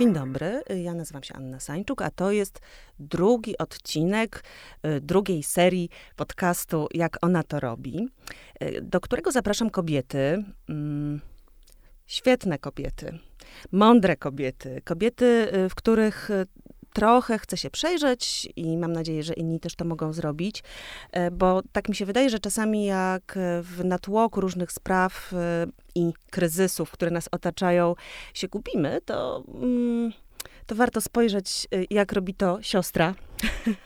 Dzień dobry, ja nazywam się Anna Sańczuk, a to jest drugi odcinek y, drugiej serii podcastu Jak ona to robi, y, do którego zapraszam kobiety, mm, świetne kobiety, mądre kobiety, kobiety, y, w których trochę chcę się przejrzeć i mam nadzieję, że inni też to mogą zrobić, bo tak mi się wydaje, że czasami jak w natłoku różnych spraw i kryzysów, które nas otaczają, się gubimy, to, mm, to warto spojrzeć, jak robi to siostra.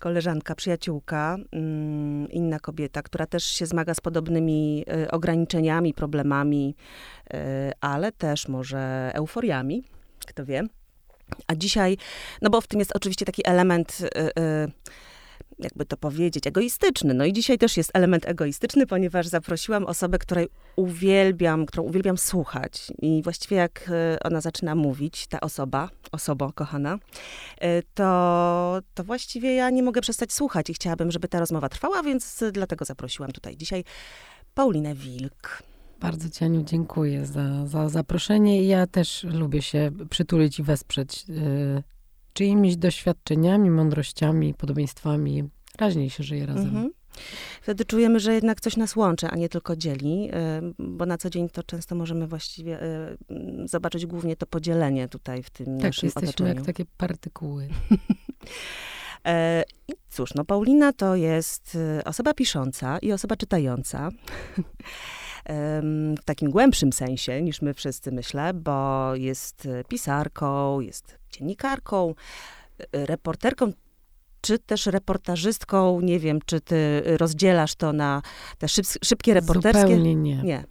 koleżanka, przyjaciółka, mm, inna kobieta, która też się zmaga z podobnymi ograniczeniami, problemami, ale też może euforiami, kto wie. A dzisiaj, no bo w tym jest oczywiście taki element jakby to powiedzieć, egoistyczny. No i dzisiaj też jest element egoistyczny, ponieważ zaprosiłam osobę, której uwielbiam, którą uwielbiam słuchać. I właściwie jak e, ona zaczyna mówić, ta osoba, osoba kochana, e, to, to właściwie ja nie mogę przestać słuchać i chciałabym, żeby ta rozmowa trwała, więc dlatego zaprosiłam tutaj dzisiaj Paulinę Wilk. Bardzo Cieniu dziękuję za, za zaproszenie. Ja też lubię się przytulić i wesprzeć yy, czyimiś doświadczeniami, mądrościami, podobieństwami. Raźniej się żyje razem. Mhm. Wtedy czujemy, że jednak coś nas łączy, a nie tylko dzieli, y, bo na co dzień to często możemy właściwie y, zobaczyć głównie to podzielenie tutaj w tym tak, naszym jesteśmy otoczeniu. jak takie partykuły. E, I cóż, no Paulina to jest y, osoba pisząca i osoba czytająca. w takim głębszym sensie niż my wszyscy, myślę, bo jest pisarką, jest dziennikarką, reporterką, czy też reportażystką. Nie wiem, czy ty rozdzielasz to na te szyb, szybkie reporterskie? Zupełnie nie. Nie.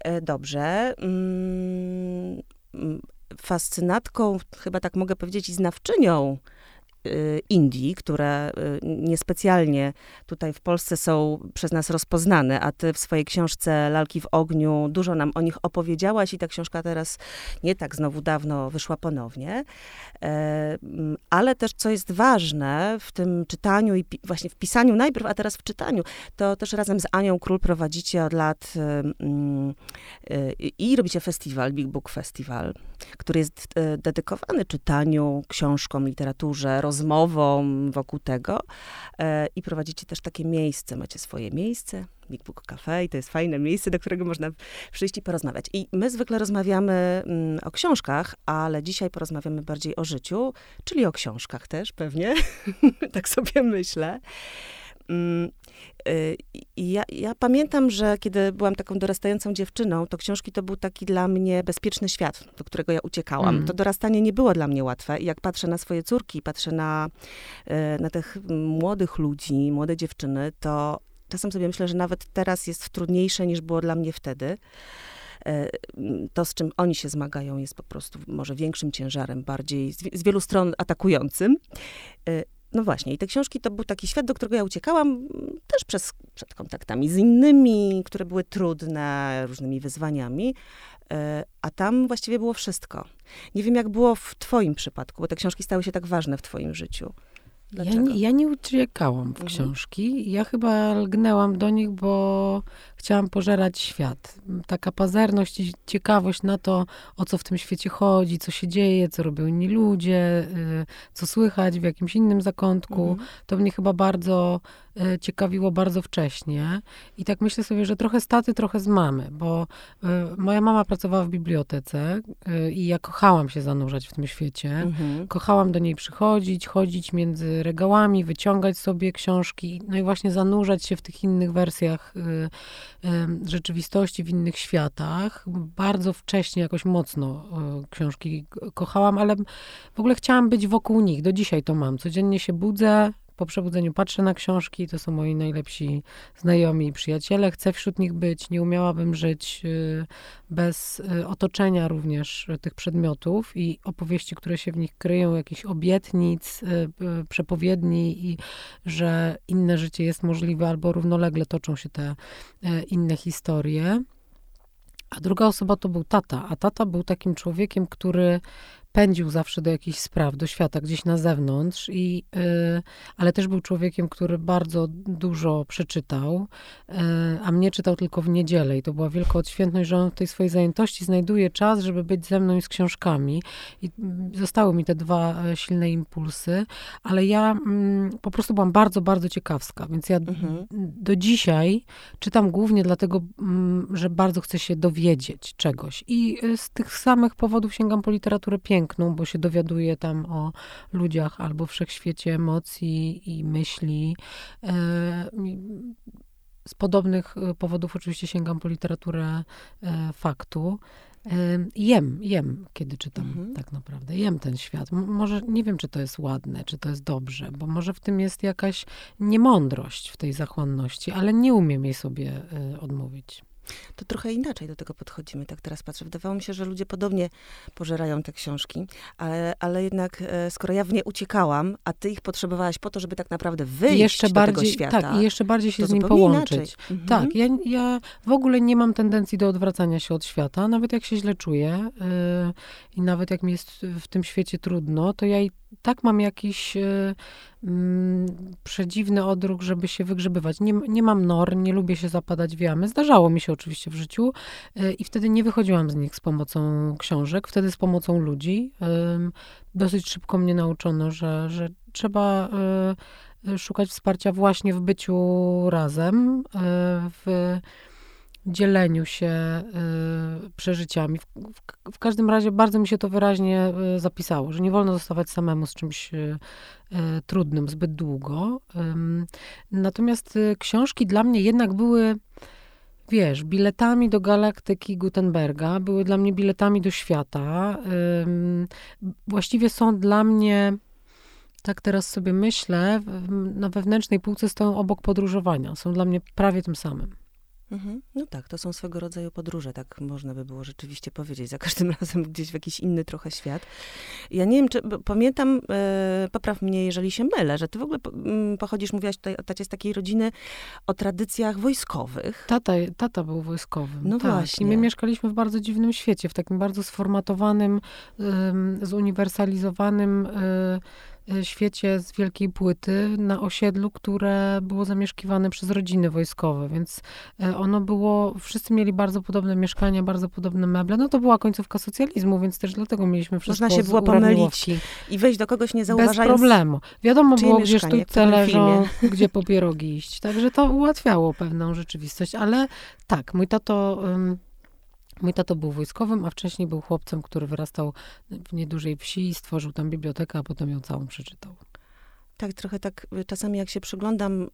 E, dobrze. Mm, fascynatką, chyba tak mogę powiedzieć, i znawczynią Indii, które y, niespecjalnie tutaj w Polsce są przez nas rozpoznane, a ty w swojej książce Lalki w ogniu dużo nam o nich opowiedziałaś i ta książka teraz nie tak znowu dawno wyszła ponownie. E, ale też, co jest ważne w tym czytaniu i właśnie w pisaniu najpierw, a teraz w czytaniu, to też razem z Anią Król prowadzicie od lat y, i robicie festiwal, Big Book Festival, który jest dedykowany czytaniu, książkom, literaturze, rozmową wokół tego. E, I prowadzicie też takie miejsce, macie swoje miejsce, Big Book Cafe i to jest fajne miejsce, do którego można przyjść i porozmawiać. I my zwykle rozmawiamy mm, o książkach, ale dzisiaj porozmawiamy bardziej o życiu, czyli o książkach też pewnie, tak sobie myślę. Mm, ja, ja, pamiętam, że kiedy byłam taką dorastającą dziewczyną, to książki to był taki dla mnie bezpieczny świat, do którego ja uciekałam. Mm. To dorastanie nie było dla mnie łatwe. I jak patrzę na swoje córki, patrzę na, y, na tych młodych ludzi, młode dziewczyny, to czasem sobie myślę, że nawet teraz jest trudniejsze niż było dla mnie wtedy y, to, z czym oni się zmagają, jest po prostu może większym ciężarem, bardziej z, z wielu stron atakującym. No właśnie, i te książki to był taki świat, do którego ja uciekałam mm, też przez, przed kontaktami z innymi, które były trudne, różnymi wyzwaniami, e, a tam właściwie było wszystko. Nie wiem, jak było w twoim przypadku, bo te książki stały się tak ważne w twoim życiu. Ja nie, ja nie uciekałam w mhm. książki. Ja chyba lgnęłam do nich, bo chciałam pożerać świat. Taka pazerność i ciekawość na to, o co w tym świecie chodzi, co się dzieje, co robią inni ludzie, y, co słychać w jakimś innym zakątku. Mhm. To mnie chyba bardzo y, ciekawiło bardzo wcześnie. I tak myślę sobie, że trochę z taty, trochę z mamy, bo y, moja mama pracowała w bibliotece i ja kochałam się zanurzać w tym świecie. Mhm. Kochałam do niej przychodzić, chodzić między regałami, wyciągać sobie książki, no i właśnie zanurzać się w tych innych wersjach rzeczywistości w innych światach. Bardzo wcześnie jakoś mocno e, książki kochałam, ale w ogóle chciałam być wokół nich. Do dzisiaj to mam. Codziennie się budzę, po przebudzeniu patrzę na książki, to są moi najlepsi znajomi i przyjaciele. Chcę wśród nich być. Nie umiałabym żyć y, bez y, otoczenia również tych przedmiotów i opowieści, które się w nich kryją, jakichś obietnic, y, przepowiedni i że inne życie jest możliwe albo równolegle toczą się te inne historie. A druga osoba to był tata, a tata był takim człowiekiem, który pędził zawsze do jakichś spraw, do świata, gdzieś na zewnątrz, i, y, ale też był człowiekiem, który bardzo dużo przeczytał, y, a mnie czytał tylko w niedzielę i to była wielka odświętność, że on w tej swojej zajętości znajduje czas, żeby być ze mną i z książkami. I mm, zostały mi te dwa e, silne impulsy, ale ja mm, po prostu byłam bardzo, bardzo ciekawska, więc ja mhm. do dzisiaj czytam głównie dlatego, mm, że bardzo chcę się dowiedzieć czegoś i y, z tych samych powodów sięgam po literaturę piękną, bo się dowiaduje tam o ludziach albo wszechświecie emocji i myśli. E, z podobnych e, powodów oczywiście sięgam po literaturę e, faktu. Jem, jem, kiedy czytam mhm. tak naprawdę. Jem ten świat. może nie wiem, czy to jest ładne, czy to jest dobrze, bo może w tym jest jakaś niemądrość w tej zachłanności, ale nie umiem jej sobie odmówić to trochę inaczej do tego podchodzimy, tak teraz patrzę. Wydawało mi się, że ludzie podobnie pożerają te książki, ale, ale jednak e, skoro ja w nie uciekałam, a ty ich potrzebowałaś po to, żeby tak naprawdę wyjść jeszcze do bardziej, tego świata. Tak, i jeszcze bardziej się z nim połączyć. Mhm. Tak, ja, ja w ogóle nie mam tendencji do odwracania się od świata, nawet jak się źle czuję yy, i nawet jak mi jest w tym świecie trudno, to ja i tak mam jakiś y, mm, przedziwny odruch, żeby się wygrzebywać. Nie, nie mam nor, nie lubię się zapadać w jamy. Zdarzało mi się oczywiście w życiu y, i wtedy nie wychodziłam z nich z pomocą książek, wtedy z pomocą ludzi. Y, dosyć szybko mnie nauczono, że, że trzeba y, szukać wsparcia właśnie w byciu razem, y, w dzieleniu się y, przeżyciami. W, w, w, każdym razie bardzo mi się to wyraźnie y, zapisało, że nie wolno zostawać samemu z czymś y, trudnym zbyt długo. natomiast książki dla mnie jednak były wiesz, biletami do galaktyki Gutenberga, były dla mnie biletami do świata. Właściwie są dla mnie, tak teraz sobie myślę, na wewnętrznej półce stoją obok podróżowania. Są dla mnie prawie tym samym. Mhm. No tak, to są swego rodzaju podróże, tak można by było rzeczywiście powiedzieć. Za każdym razem gdzieś w jakiś inny trochę świat. Ja nie wiem, czy pamiętam, e, popraw mnie, jeżeli się mylę, że ty w ogóle po, m, pochodzisz, mówiłaś tutaj o tacie z takiej rodziny o tradycjach wojskowych. Tata, tata był wojskowym. No tak. właśnie. I my mieszkaliśmy w bardzo dziwnym świecie, w takim bardzo sformatowanym, y, zuniwersalizowanym Y, świecie z wielkiej płyty na osiedlu, które było zamieszkiwane przez rodziny wojskowe, więc y, ono było, wszyscy mieli bardzo podobne mieszkania, bardzo podobne meble. No to była końcówka socjalizmu, więc też dlatego mieliśmy wszystko Można się było pomylić i wejść do kogoś nie zauważając. Bez problemu. Wiadomo było, gdzie sztućce leżą, gdzie po pierogi iść. Także to ułatwiało pewną rzeczywistość, ale tak, mój tato Mój tato był wojskowym, a wcześniej był chłopcem, który wyrastał w niedużej wsi i stworzył tam bibliotekę, a potem ją całą przeczytał. Tak, trochę tak y, czasami jak się przyglądam y,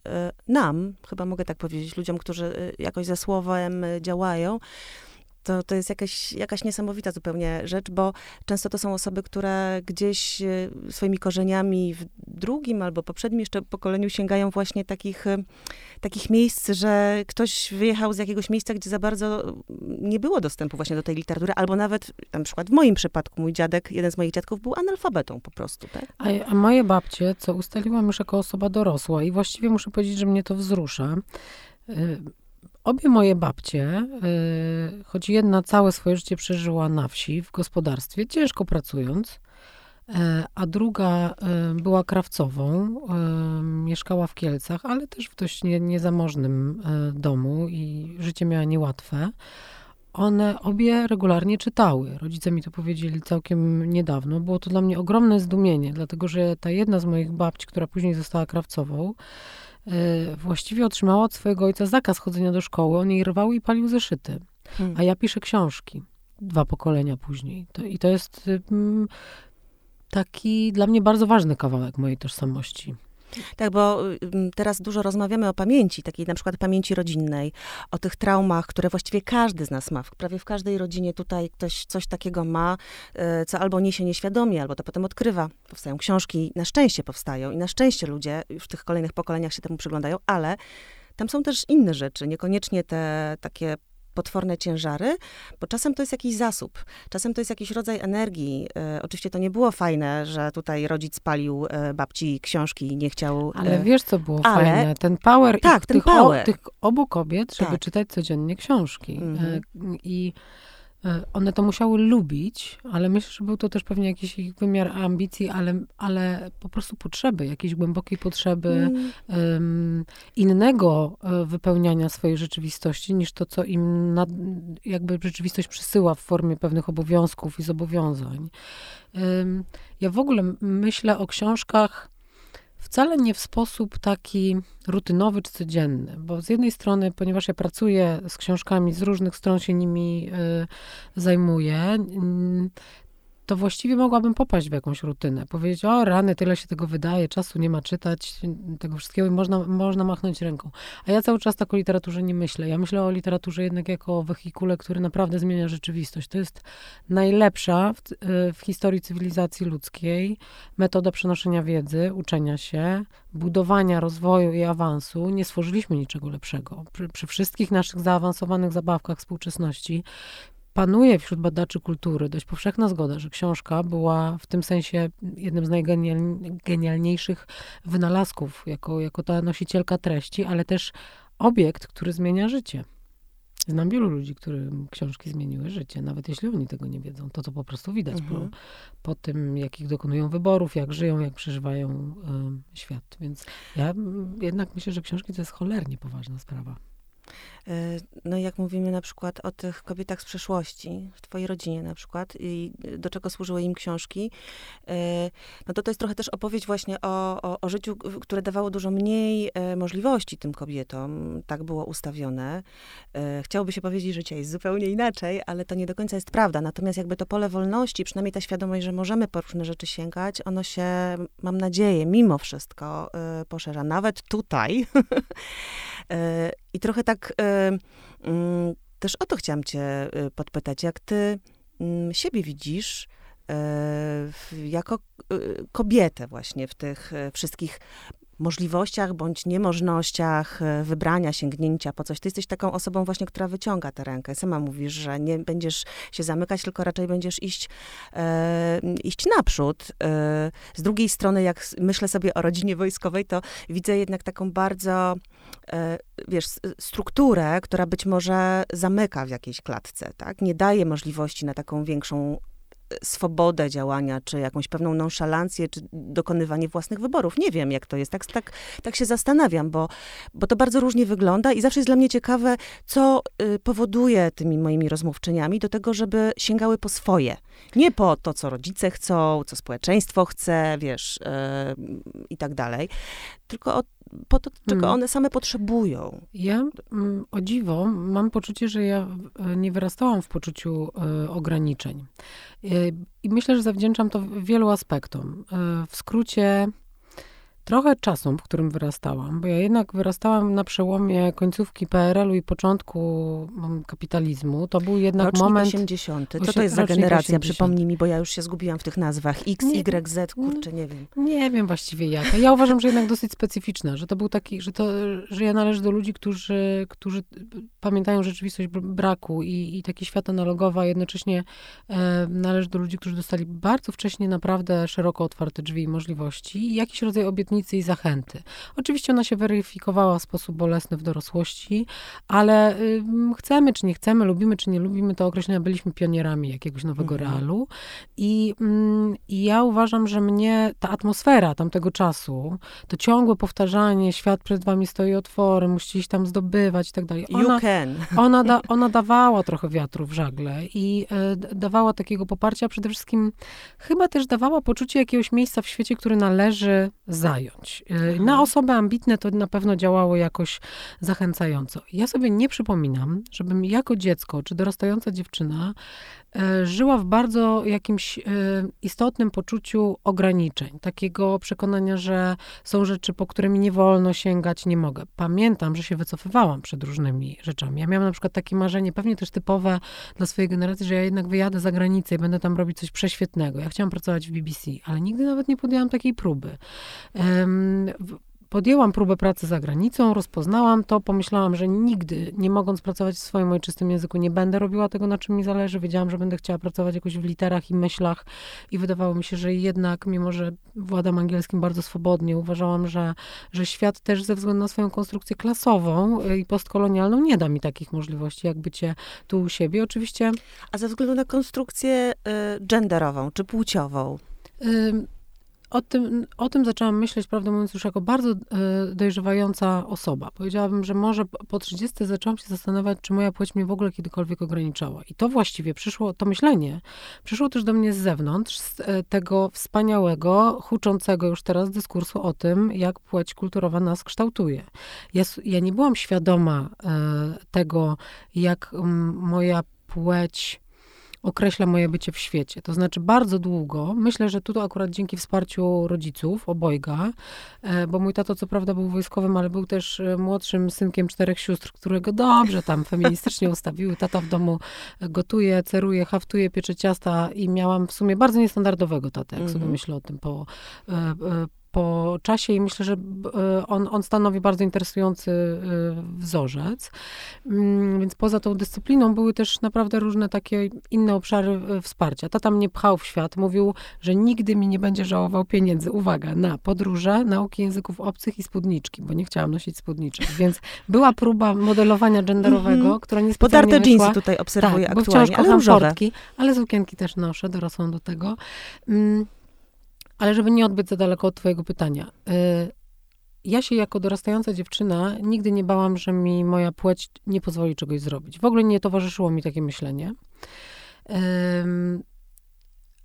nam, chyba mogę tak powiedzieć, ludziom, którzy y, jakoś ze słowem działają, to, to jest jakaś, jakaś niesamowita zupełnie rzecz, bo często to są osoby, które gdzieś e, swoimi korzeniami w drugim albo poprzednim jeszcze pokoleniu sięgają właśnie takich, e, takich miejsc, że ktoś wyjechał z jakiegoś miejsca, gdzie za bardzo nie było dostępu właśnie do tej literatury, albo nawet, na przykład w moim przypadku, mój dziadek, jeden z moich dziadków był analfabetą po prostu, tak? A, a moje babcie, co ustaliłam już jako osoba dorosła i właściwie muszę powiedzieć, że mnie to wzrusza, e, Obie moje babcie, y, choć jedna całe swoje życie przeżyła na wsi, w gospodarstwie, ciężko pracując, y, a druga y, była krawcową, mieszkała w Kielcach, ale też w dość nie, niezamożnym domu i życie miała niełatwe. One obie regularnie czytały. Rodzice mi to powiedzieli całkiem niedawno. Było to dla mnie ogromne zdumienie, dlatego że ta jedna z moich babci, która później została krawcową, właściwie otrzymała od swojego ojca zakaz chodzenia do szkoły. On jej rwał i palił zeszyty. Hmm. A ja piszę książki dwa pokolenia później. To, I to jest y, taki dla mnie bardzo ważny kawałek mojej tożsamości. Tak, bo teraz dużo rozmawiamy o pamięci, takiej na przykład pamięci rodzinnej, o tych traumach, które właściwie każdy z nas ma. Prawie w każdej rodzinie tutaj ktoś coś takiego ma, e, co albo niesie nieświadomie, albo to potem odkrywa. Powstają książki, na szczęście powstają i na szczęście ludzie w tych kolejnych pokoleniach się temu przyglądają, ale tam są też inne rzeczy, niekoniecznie te takie potworne ciężary, bo czasem to jest jakiś zasób, czasem to jest jakiś rodzaj energii. E, oczywiście to nie było fajne, że tutaj rodzic palił e, babci książki i nie chciał... E, Ale wiesz, co było ale... fajne? Ten power, tak, ich, ten tych, power. O, tych obu kobiet, żeby tak. czytać codziennie książki. Mhm. I E, one to musiały lubić, ale myślę, że był to też pewnie jakiś ich wymiar ambicji, ale, ale po prostu potrzeby, jakiejś głębokiej potrzeby um, innego e, wypełniania swojej rzeczywistości, niż to, co im nad, jakby rzeczywistość przysyła w formie pewnych obowiązków i zobowiązań. Um, ja w ogóle myślę o książkach wcale nie w sposób taki rutynowy czy codzienny, bo z jednej strony, ponieważ ja pracuję z książkami, z różnych stron się nimi y, zajmuję, y, to właściwie mogłabym popaść w jakąś rutynę. Powiedzieć, o rany, tyle się tego wydaje, czasu nie ma czytać tego wszystkiego i można, można machnąć ręką. A ja cały czas tak o literaturze nie myślę. Ja myślę o literaturze jednak jako o wehikule, który naprawdę zmienia rzeczywistość. To jest najlepsza w, y, w historii cywilizacji ludzkiej metoda przenoszenia wiedzy, uczenia się, budowania rozwoju i awansu. Nie stworzyliśmy niczego lepszego. Przy, przy wszystkich naszych zaawansowanych zabawkach współczesności panuje wśród badaczy kultury dość powszechna zgoda, że książka była w tym sensie jednym z najgenialniejszych wynalazków, jako, jako ta nosicielka treści, ale też obiekt, który zmienia życie. Znam wielu ludzi, którym książki zmieniły życie, nawet jeśli oni tego nie wiedzą. To to po prostu widać mhm. po, po tym, jakich dokonują wyborów, jak żyją, jak przeżywają y, świat. Więc ja jednak myślę, że książki to jest cholernie poważna sprawa. E, no jak mówimy na przykład o tych kobietach z przeszłości, w twojej rodzinie na przykład, i do czego służyły im książki, e, no to to jest trochę też opowieść właśnie o, o, o życiu, które dawało dużo mniej e, możliwości tym kobietom. Tak było ustawione. Chciałoby się powiedzieć, że życie jest zupełnie inaczej, ale to nie do końca jest prawda. Natomiast jakby to pole wolności, przynajmniej ta świadomość, że możemy po różne rzeczy sięgać, ono się, mam nadzieję, mimo wszystko poszerza. Nawet tutaj. I trochę tak mm, też o to chciałam cię y, podpytać, jak ty mm, siebie widzisz y, jako y, kobietę właśnie w tych wszystkich możliwościach bądź niemożnościach e, wybrania, sięgnięcia po coś. Ty jesteś taką osobą właśnie, która wyciąga tę rękę. Sama mówisz, że nie będziesz się zamykać, tylko raczej będziesz iść, e, iść naprzód. E, z drugiej strony, jak myślę sobie o rodzinie wojskowej, to widzę jednak taką bardzo, e, wiesz, strukturę, która być może zamyka w jakiejś klatce, tak? Nie daje możliwości na taką większą swobodę działania, czy jakąś pewną nonszalancję, czy dokonywanie własnych wyborów. Nie wiem, jak to jest. Tak, tak, tak się zastanawiam, bo, bo to bardzo różnie wygląda i zawsze jest dla mnie ciekawe, co y, powoduje tymi moimi rozmówczyniami do tego, żeby sięgały po swoje. Nie po to, co rodzice chcą, co społeczeństwo chce, wiesz, y, i tak dalej, tylko o po to, czego hmm. one same potrzebują. Ja mm, o dziwo mam poczucie, że ja e, nie wyrastałam w poczuciu e, ograniczeń. E, I myślę, że zawdzięczam to wielu aspektom. w skrócie, trochę czasu, w którym wyrastałam, bo ja jednak wyrastałam na przełomie końcówki PRL-u i początku mm, kapitalizmu. To był jednak rocznik moment... 80. Co to jest za generacja? 80. Przypomnij mi, bo ja już się zgubiłam w tych nazwach. X, nie, Y, Z, kurczę, nie wiem. Nie wiem właściwie jak. Ja uważam, że jednak dosyć specyficzna, że to był taki, że to, że ja należę do ludzi, którzy, którzy pamiętają rzeczywistość braku i, i taki świat analogowy, a jednocześnie e, należy do ludzi, którzy dostali bardzo wcześnie naprawdę szeroko otwarte drzwi i możliwości i jakiś rodzaj obietnicy i zachęty. Oczywiście ona się weryfikowała w sposób bolesny w dorosłości, ale chcemy czy nie chcemy, lubimy czy nie lubimy to określenia, byliśmy pionierami jakiegoś nowego mhm. realu I, I ja uważam, że mnie ta atmosfera tamtego czasu, to ciągłe powtarzanie, świat przed wami stoi otworem, musicie iść tam zdobywać i tak dalej. Ona, you can. Ona, da, ona dawała trochę wiatru w żagle i y, dawała takiego poparcia, przede wszystkim chyba też dawała poczucie jakiegoś miejsca w świecie, który należy zająć. Y, na osoby ambitne to na pewno działało jakoś zachęcająco. Ja sobie nie przypominam, żebym jako dziecko czy dorastająca dziewczyna E, żyła w bardzo jakimś e, istotnym poczuciu ograniczeń, takiego przekonania, że są rzeczy, po które mi nie wolno sięgać, nie mogę. Pamiętam, że się wycofywałam przed różnymi rzeczami. Ja miałam na przykład takie marzenie, pewnie też typowe dla swojej generacji, że ja jednak wyjadę za granicę i będę tam robić coś prześwietnego. Ja chciałam pracować w BBC, ale nigdy nawet nie podjęłam takiej próby podjęłam próbę pracy za granicą, rozpoznałam to, pomyślałam, że nigdy, nie mogąc pracować w swoim ojczystym języku, nie będę robiła tego, na czym mi zależy. Wiedziałam, że będę chciała pracować jakoś w literach i myślach i wydawało mi się, że jednak, mimo że władam angielskim bardzo swobodnie, uważałam, że, że świat też ze względu na swoją konstrukcję klasową y, i postkolonialną nie da mi takich możliwości, jak bycie tu u siebie. Oczywiście... A ze względu na konstrukcję y, genderową czy płciową? Y o tym, o tym zaczęłam myśleć, prawdę mówiąc, już jako bardzo e, dojrzewająca osoba. Powiedziałabym, że może po 30 zaczęłam się zastanawiać, czy moja płeć mnie w ogóle kiedykolwiek ograniczała. I to właściwie przyszło, to myślenie, przyszło też do mnie z zewnątrz, z e, tego wspaniałego, huczącego już teraz dyskursu o tym, jak płeć kulturowa nas kształtuje. Ja, ja nie byłam świadoma e, tego, jak moja płeć określa moje bycie w świecie. To znaczy bardzo długo, myślę, że tu akurat dzięki wsparciu rodziców, obojga, e, bo mój tato co prawda był wojskowym, ale był też e, młodszym synkiem czterech sióstr, którego dobrze tam feministycznie ustawiły. Tata w domu gotuje, ceruje, haftuje, piecze ciasta i miałam w sumie bardzo niestandardowego tatę, jak mm -hmm. sobie mhm. myślę o tym po, e, po czasie i myślę, że e, on, on stanowi bardzo interesujący e, wzorzec. Mm, więc poza tą dyscypliną były też naprawdę różne takie inne obszary e, wsparcia. Tata mnie pchał w świat, mówił, że nigdy mi nie będzie żałował pieniędzy, uwaga, na podróże, nauki języków obcych i spódniczki, bo nie chciałam nosić spódniczek. Więc była próba modelowania genderowego, mm -hmm. która nie Podarte jeansy tutaj obserwuję tak, aktualnie, bo wciąż ale różowe. Portki, ale sukienki też noszę, dorosłą do tego. Mm, ale żeby nie odbyć za daleko od twojego pytania. Y, ja się jako dorastająca dziewczyna nigdy nie bałam, że mi moja płeć nie pozwoli czegoś zrobić. W ogóle nie towarzyszyło mi takie myślenie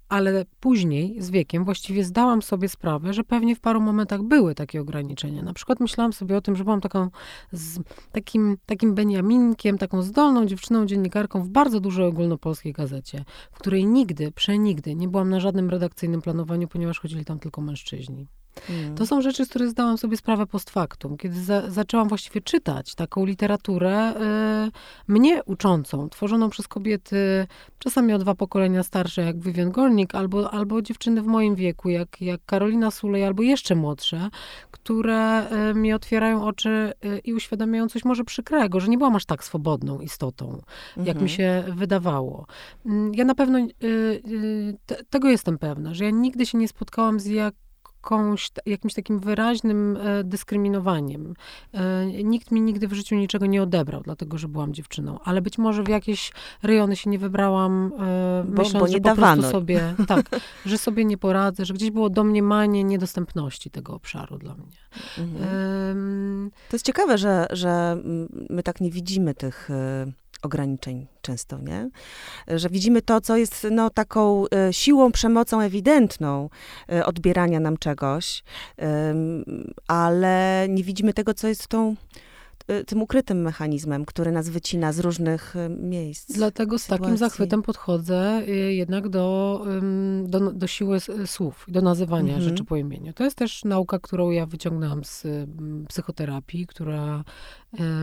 ale później, z wiekiem, właściwie zdałam sobie sprawę, że pewnie w paru momentach były takie ograniczenia. Na przykład myślałam sobie o tym, że byłam taką z, takim, takim Beniaminkiem, taką zdolną dziewczyną, dziennikarką w bardzo dużej ogólnopolskiej gazecie, w której nigdy, przenigdy nie byłam na żadnym redakcyjnym planowaniu, ponieważ chodzili tam tylko mężczyźni. Mm. To są rzeczy, z których zdałam sobie sprawę post factum, kiedy za, zaczęłam właściwie czytać taką literaturę y, mnie uczącą, tworzoną przez kobiety czasami o dwa pokolenia starsze, jak Vivian Gornick, albo, albo dziewczyny w moim wieku, jak, jak Karolina Sulej, albo jeszcze młodsze, które y, mi otwierają oczy y, i uświadamiają coś może przykrego, że nie byłam aż tak swobodną istotą, jak mi mhm. się wydawało. Mm, ja na pewno y, y, te, tego jestem pewna, że ja nigdy się nie spotkałam z jak jakąś, jakimś takim wyraźnym e, dyskryminowaniem. E, nikt mi nigdy w życiu niczego nie odebrał, dlatego że byłam dziewczyną, ale być może w jakieś rejony się nie wybrałam, e, bo, myśląc, bo nie że po prostu sobie, tak, że sobie nie poradzę, że gdzieś było domniemanie niedostępności tego obszaru dla mnie. Mhm. to jest ciekawe, że, że my tak nie widzimy tych ograniczeń często, nie? Że widzimy to, co jest no, taką e, siłą, przemocą ewidentną e, odbierania nam czegoś, ale nie widzimy tego, co jest tą Y, tym ukrytym mechanizmem, który nas wycina z różnych miejsc. Dlatego z takim zachwytem podchodzę jednak do, do, do siły słów, do nazywania mhm. rzeczy po imieniu. To jest też nauka, którą ja wyciągnęłam z psychoterapii, która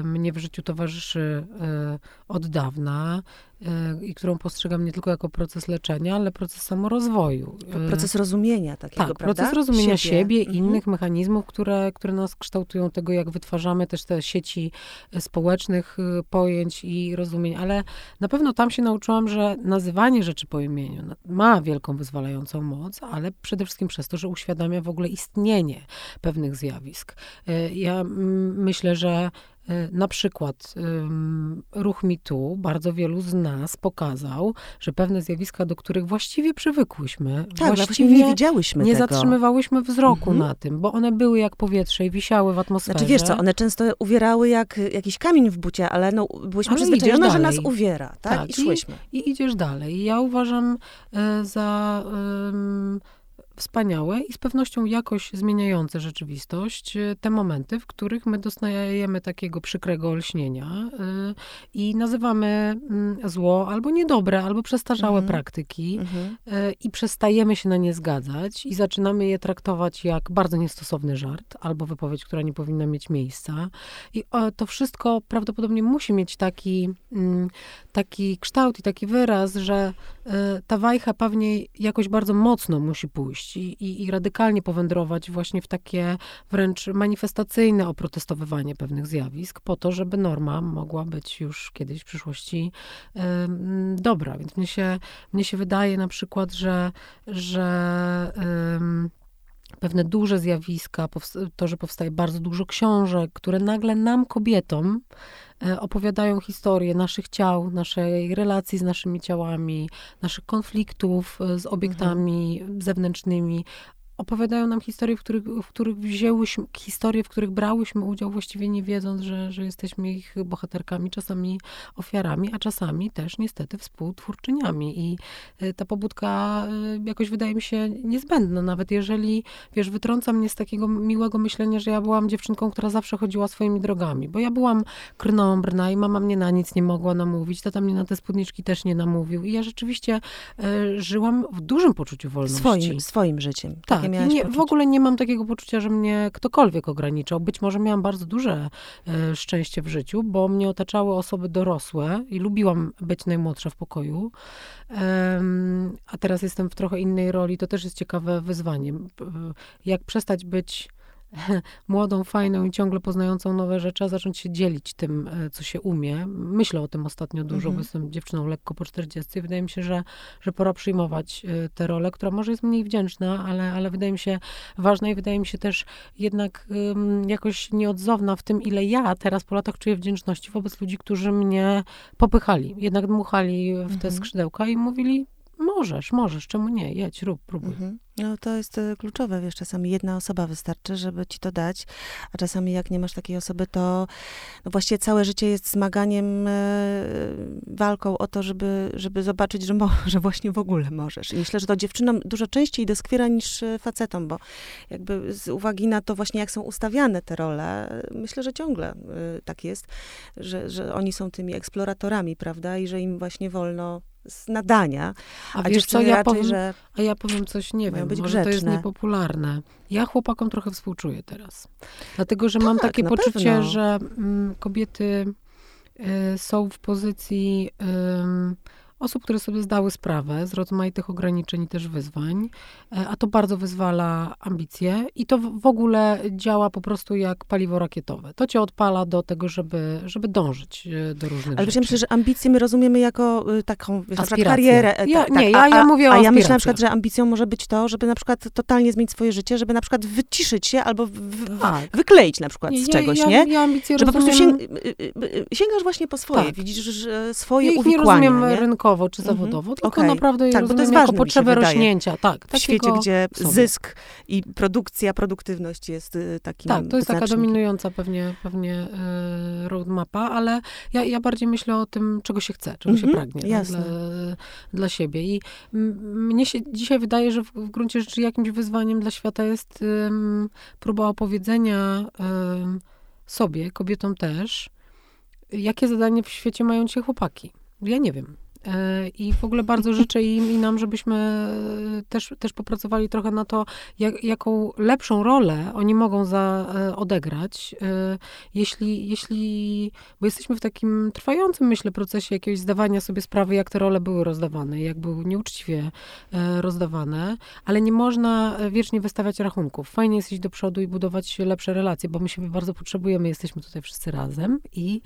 mnie w życiu towarzyszy od dawna. Y, i którą postrzegam nie tylko jako proces leczenia, ale proces samorozwoju. Proces rozumienia takiego, tak, prawda? proces rozumienia siebie, siebie mhm. innych mechanizmów, które, które nas kształtują, tego jak wytwarzamy też te sieci społecznych pojęć i rozumień, ale na pewno tam się nauczyłam, że nazywanie rzeczy po imieniu ma wielką wyzwalającą moc, ale przede wszystkim przez to, że uświadamia w ogóle istnienie pewnych zjawisk. Ja myślę, że E, na przykład ruch MeToo bardzo wielu z nas pokazał, że pewne zjawiska, do których właściwie przywykłyśmy, tak, właściwie nie widziałyśmy Nie tego. zatrzymywałyśmy wzroku mhm. na tym, bo one były jak powietrze i wisiały w atmosferze. Znaczy wiesz co, one często uwierały jak jakiś kamień w bucie, ale no, byłyśmy ale przyzwyczajone, że nas uwiera, tak? tak I szłyśmy. I, I, idziesz dalej. I ja uważam e, za... Y, wspaniałe i z pewnością jakoś zmieniające rzeczywistość e, te momenty, w których my dostajemy takiego przykrego olśnienia yy, i nazywamy mm, zło albo niedobre, albo przestarzałe mhm. praktyki mhm. Yy, i przestajemy się na nie zgadzać i zaczynamy je traktować jak bardzo niestosowny żart albo wypowiedź, która nie powinna mieć miejsca. I to wszystko prawdopodobnie musi mieć taki, yy, taki kształt i taki wyraz, że ta wajcha pewnie jakoś bardzo mocno musi pójść i, i, i radykalnie powędrować właśnie w takie wręcz manifestacyjne oprotestowywanie pewnych zjawisk, po to, żeby norma mogła być już kiedyś w przyszłości dobra. Więc mnie się, mnie się wydaje na przykład, że, że pewne duże zjawiska, to, że powstaje bardzo dużo książek, które nagle nam, kobietom, e, opowiadają historię naszych ciał, naszej relacji z naszymi ciałami, naszych konfliktów e, z obiektami mhm. zewnętrznymi, opowiadają nam historie, w których, w których wzięłyśmy, historie, w których brałyśmy udział właściwie nie wiedząc, że, że jesteśmy ich bohaterkami, czasami ofiarami, a czasami też niestety współtwórczyniami. I e, ta pobudka e, jakoś wydaje mi się niezbędna, nawet jeżeli, wiesz, wytrąca mnie z takiego miłego myślenia, że ja byłam dziewczynką, która zawsze chodziła swoimi drogami, bo ja byłam krnąbrna i mama mnie na nic nie mogła namówić, tata mnie na te spódniczki też nie namówił i ja rzeczywiście e, żyłam w dużym poczuciu wolności. Swoim, swoim życiem. Tak, nie, w ogóle nie mam takiego poczucia, że mnie ktokolwiek ograniczał. Być może miałam bardzo duże e, szczęście w życiu, bo mnie otaczały osoby dorosłe i lubiłam być najmłodsza w pokoju. E, a teraz jestem w trochę innej roli. To też jest ciekawe wyzwanie. Jak przestać być młodą, fajną i ciągle poznającą nowe rzeczy, a zacząć się dzielić tym, e, co się umie. Myślę o tym ostatnio dużo, mhm. bo jestem dziewczyną lekko po 40 i wydaje mi się, że, że pora przyjmować e, tę rolę, która może jest mniej wdzięczna, ale, ale wydaje mi się ważna i wydaje mi się też jednak um, jakoś nieodzowna w tym, ile ja teraz po latach czuję wdzięczności wobec ludzi, którzy mnie popychali, jednak dmuchali w te mhm. skrzydełka i mówili, możesz, możesz, czemu nie, jedź, rób, próbuj. Mhm. No to jest e, kluczowe, wiesz, czasami jedna osoba wystarczy, żeby ci to dać, a czasami jak nie masz takiej osoby, to no właściwie całe życie jest zmaganiem, e, walką o to, żeby, żeby zobaczyć, że, mo, że właśnie w ogóle możesz. I myślę, że to dziewczynom dużo częściej doskwiera niż e, facetom, bo jakby z uwagi na to właśnie, jak są ustawiane te role, myślę, że ciągle tak jest, że, że oni są tymi eksploratorami, prawda, i że im właśnie wolno z nadania. A, a wiesz co, ja raczej, powiem, że a ja powiem coś, nie wiem, być może grzeczne. to jest niepopularne. Ja chłopakom trochę współczuję teraz. Dlatego, że tak, mam takie poczucie, pewno. że mm, kobiety y, są w pozycji... Y, osób, które sobie zdały sprawę z rozmaitych ograniczeń i też wyzwań, e, a to bardzo wyzwala ambicje i to w ogóle działa po prostu jak paliwo rakietowe. To cię odpala do tego, żeby, żeby dążyć e, do różnych Ale rzeczy. myślę, że ambicje my rozumiemy jako y, taką wiesz, karierę. E, ja, tak, nie, ja, ja mówię a, o A ja myślę na przykład, że ambicją może być to, żeby na przykład totalnie zmienić swoje życie, żeby na przykład wyciszyć się albo w, tak. wykleić na przykład nie, z czegoś, ja, nie? Ja ambicje że rozumiem... po prostu sięg, y, y, sięgasz właśnie po swoje, tak. widzisz że swoje ich uwikłania. nie rozumiem nie? rynkowo czy mhm. zawodowo, tylko okay. naprawdę tak, bo to jest jako potrzebę rośnięcia. Tak, w świecie, gdzie sobie. zysk i produkcja, produktywność jest y, takim Tak, to jest taka dominująca pewnie, pewnie y, roadmapa, ale ja, ja bardziej myślę o tym, czego się chce, czego się mhm, pragnie tak, dla, dla siebie. I mnie się dzisiaj wydaje, że w, w gruncie rzeczy jakimś wyzwaniem dla świata jest um, próba opowiedzenia um, sobie, kobietom też, jakie zadanie w świecie mają ci chłopaki. Ja nie wiem. E, I w ogóle bardzo życzę im i nam, żebyśmy e, też, też popracowali trochę na to, jak, jaką lepszą rolę oni mogą za, e, odegrać, jeśli, jeśli, bo jesteśmy w takim trwającym, myślę, procesie jakiegoś zdawania sobie sprawy, jak te role były rozdawane, jak były nieuczciwie rozdawane, ale nie można wiecznie wystawiać rachunków. Fajnie jest iść do przodu i budować lepsze relacje, bo my siebie bardzo potrzebujemy, jesteśmy tutaj wszyscy razem i,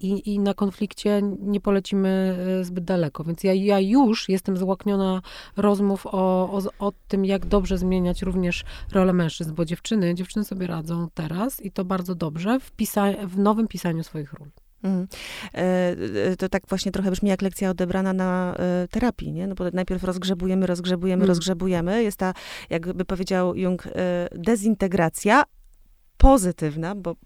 i, i na konflikcie nie polecimy zbyt daleko. Więc ja, ja już jestem złakniona rozmów o, o, o tym, jak dobrze zmieniać również rolę mężczyzn, bo dziewczyny, dziewczyny sobie radzą teraz i to bardzo dobrze w, pisa- w nowym pisaniu swoich ról. Mm. To tak właśnie trochę brzmi jak lekcja odebrana na e, terapii, nie? No bo najpierw rozgrzebujemy, rozgrzebujemy, mm. rozgrzebujemy. Jest ta, jakby powiedział Jung, e, dezintegracja, pozytywna, bo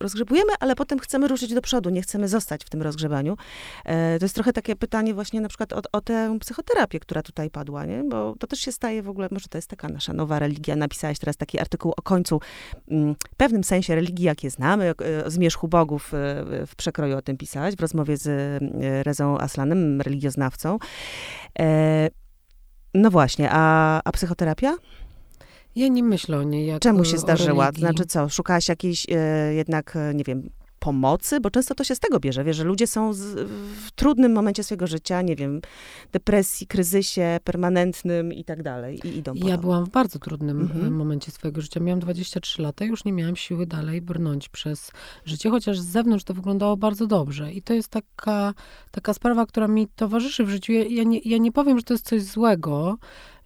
rozgrzebujemy, ale potem chcemy ruszyć do przodu, nie chcemy zostać w tym rozgrzebaniu. E, to jest trochę takie pytanie właśnie na przykład o, o tę psychoterapię, która tutaj padła, nie? Bo to też się staje w ogóle, może to jest taka nasza nowa religia. Napisałeś teraz taki artykuł o końcu, mm, w pewnym sensie religii, jakie znamy, o, o zmierzchu bogów e, w przekroju o tym pisałeś, w rozmowie z e, Rezą Aslanem, religioznawcą. No właśnie, a, a psychoterapia? Ja nie myślę o niej jak Czemu się zdarzyła? Znaczy co, szukałaś jakiejś e, jednak, e, nie wiem, pomocy, bo często to się z tego bierze, wiesz, że ludzie są z, w trudnym momencie swojego życia, nie wiem, depresji, kryzysie permanentnym i tak dalej i idą Ja to. byłam w bardzo trudnym Mhm. e, momencie swojego życia. Miałam 23 lata, już nie miałam siły dalej brnąć przez życie, chociaż z zewnątrz to wyglądało bardzo dobrze. I to jest taka, taka sprawa, która mi towarzyszy w życiu. Ja, ja, nie, ja nie powiem, że to jest coś złego,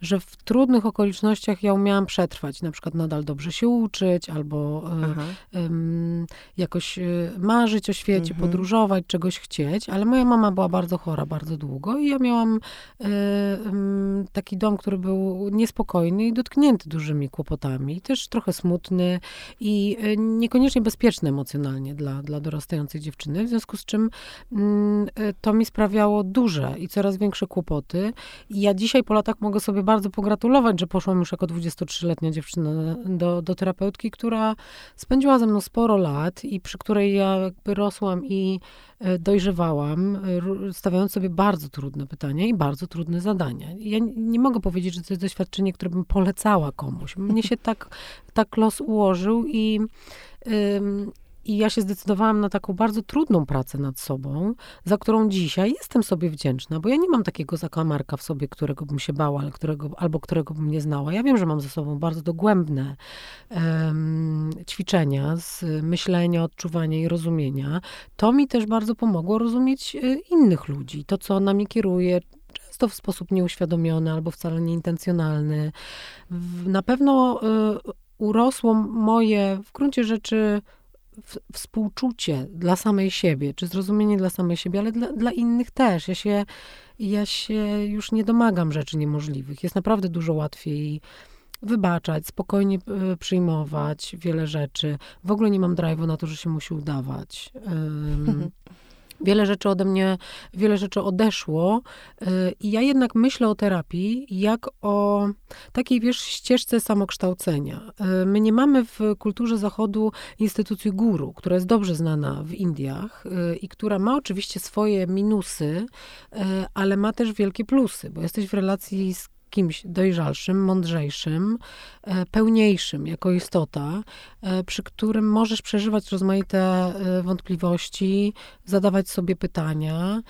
że w trudnych okolicznościach ja umiałam przetrwać, na przykład nadal dobrze się uczyć, albo e, jakoś e, marzyć o świecie, Mhm. podróżować, czegoś chcieć, ale moja mama była bardzo chora bardzo długo i ja miałam e, taki dom, który był niespokojny i dotknięty dużymi kłopotami, też trochę smutny i niekoniecznie bezpieczny emocjonalnie dla, dla dorastającej dziewczyny, w związku z czym mm, to mi sprawiało duże i coraz większe kłopoty. I ja dzisiaj po latach mogę sobie bardzo pogratulować, że poszłam już jako 23-letnia dziewczyna do, do terapeutki, która spędziła ze mną sporo lat i przy której ja jakby rosłam i e, dojrzewałam, e, stawiając sobie bardzo trudne pytania i bardzo trudne zadania. Ja nie mogę powiedzieć, że to jest doświadczenie, które bym polecała komuś. Mnie się tak, tak los ułożył i, i ja się zdecydowałam na taką bardzo trudną pracę nad sobą, za którą dzisiaj jestem sobie wdzięczna, bo ja nie mam takiego zakamarka w sobie, którego bym się bała, ale którego, albo którego bym nie znała. Ja wiem, że mam ze sobą bardzo dogłębne em, ćwiczenia z myślenia, odczuwania i rozumienia. To mi też bardzo pomogło rozumieć e, innych ludzi, to, co nami kieruje, często w sposób nieuświadomiony albo wcale nieintencjonalny. Na pewno y, urosło moje w gruncie rzeczy współczucie dla samej siebie, czy zrozumienie dla samej siebie, ale dla, dla innych też. Ja się, ja się już nie domagam rzeczy niemożliwych. Jest naprawdę dużo łatwiej wybaczać, spokojnie y, przyjmować wiele rzeczy. W ogóle nie mam drive'u na to, że się musi udawać. Ym, Wiele rzeczy ode mnie, wiele rzeczy odeszło y, i ja jednak myślę o terapii jak o takiej, wiesz, ścieżce samokształcenia. Y, My nie mamy w kulturze zachodu instytucji guru, która jest dobrze znana w Indiach y, i która ma oczywiście swoje minusy, ale ma też wielkie plusy, bo jesteś w relacji z kimś dojrzalszym, mądrzejszym, e, pełniejszym jako istota, e, przy którym możesz przeżywać rozmaite e, wątpliwości, zadawać sobie pytania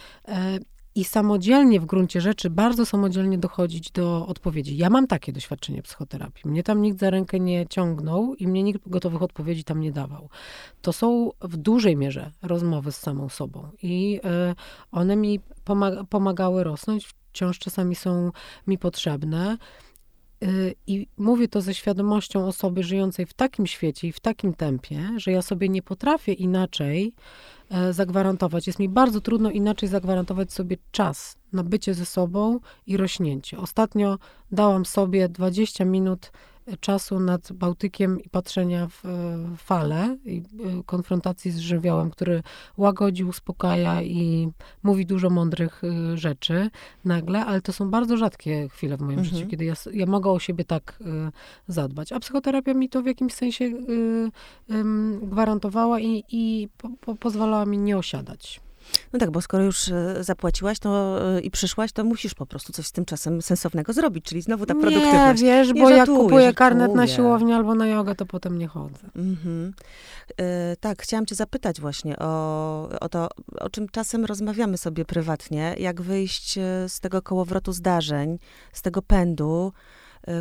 i samodzielnie w gruncie rzeczy, bardzo samodzielnie dochodzić do odpowiedzi. Ja mam takie doświadczenie psychoterapii. Mnie tam nikt za rękę nie ciągnął i mnie nikt gotowych odpowiedzi tam nie dawał. To są w dużej mierze rozmowy z samą sobą i one mi pomaga- pomagały rosnąć, wciąż czasami są mi potrzebne. Y, I mówię to ze świadomością osoby żyjącej w takim świecie i w takim tempie, że ja sobie nie potrafię inaczej e, zagwarantować. Jest mi bardzo trudno inaczej zagwarantować sobie czas na bycie ze sobą i rośnięcie. Ostatnio dałam sobie 20 minut czasu nad Bałtykiem i patrzenia w e, fale i e, konfrontacji z żywiołem, który łagodzi, uspokaja i mówi dużo mądrych e, rzeczy nagle, ale to są bardzo rzadkie chwile w moim Mhm. życiu, kiedy ja, ja mogę o siebie tak zadbać. A psychoterapia mi to w jakimś sensie gwarantowała i, i po, po, pozwalała mi nie osiadać. No tak, bo skoro już e, zapłaciłaś to, e, i przyszłaś, to musisz po prostu coś z tym czasem sensownego zrobić, czyli znowu ta nie, produktywność. wiesz, Nie bo jak żartuję, kupuję karnet na żartuję. siłownię albo na jogę, to potem nie chodzę. Mhm. E, tak, chciałam cię zapytać właśnie o, o to, o czym czasem rozmawiamy sobie prywatnie, jak wyjść e, z tego kołowrotu zdarzeń, z tego pędu,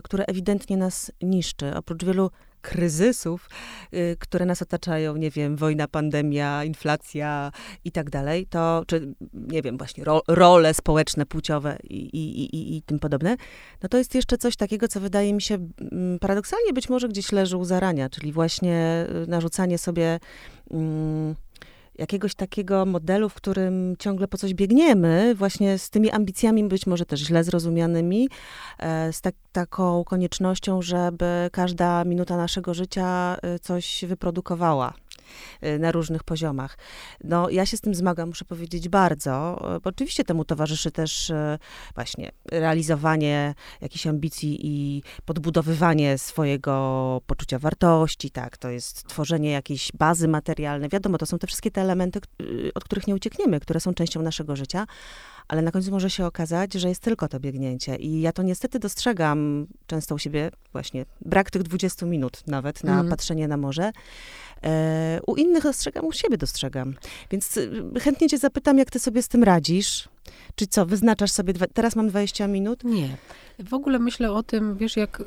które ewidentnie nas niszczy. Oprócz wielu kryzysów, y, które nas otaczają, nie wiem, wojna, pandemia, inflacja i tak dalej, to, czy, nie wiem, właśnie ro, role społeczne, płciowe i, i, i, i tym podobne, no to jest jeszcze coś takiego, co wydaje mi się mm, paradoksalnie być może gdzieś leży u zarania, czyli właśnie y, narzucanie sobie mm, jakiegoś takiego modelu, w którym ciągle po coś biegniemy, właśnie z tymi ambicjami być może też źle zrozumianymi, e, z tak, taką koniecznością, żeby każda minuta naszego życia e, coś wyprodukowała na różnych poziomach. No, ja się z tym zmagam, muszę powiedzieć, bardzo, bo oczywiście temu towarzyszy też e, właśnie realizowanie jakichś ambicji i podbudowywanie swojego poczucia wartości, tak, to jest tworzenie jakiejś bazy materialnej. Wiadomo, to są te wszystkie te elementy, y, od których nie uciekniemy, które są częścią naszego życia, ale na końcu może się okazać, że jest tylko to biegnięcie. I ja to niestety dostrzegam często u siebie właśnie, brak tych 20 minut nawet na Mhm. patrzenie na morze. E, u innych dostrzegam, u siebie dostrzegam. Więc y, chętnie cię zapytam, jak ty sobie z tym radzisz? Czy co, wyznaczasz sobie, dwa, teraz mam 20 minut? Nie. W ogóle myślę o tym, wiesz, jak...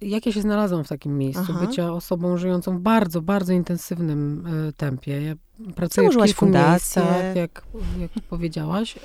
jak ja się znalazłam w takim miejscu, Aha. bycia osobą żyjącą w bardzo, bardzo intensywnym y, tempie. Ja pracuję w kilku fundację. miejscach, jak, jak powiedziałaś. Y,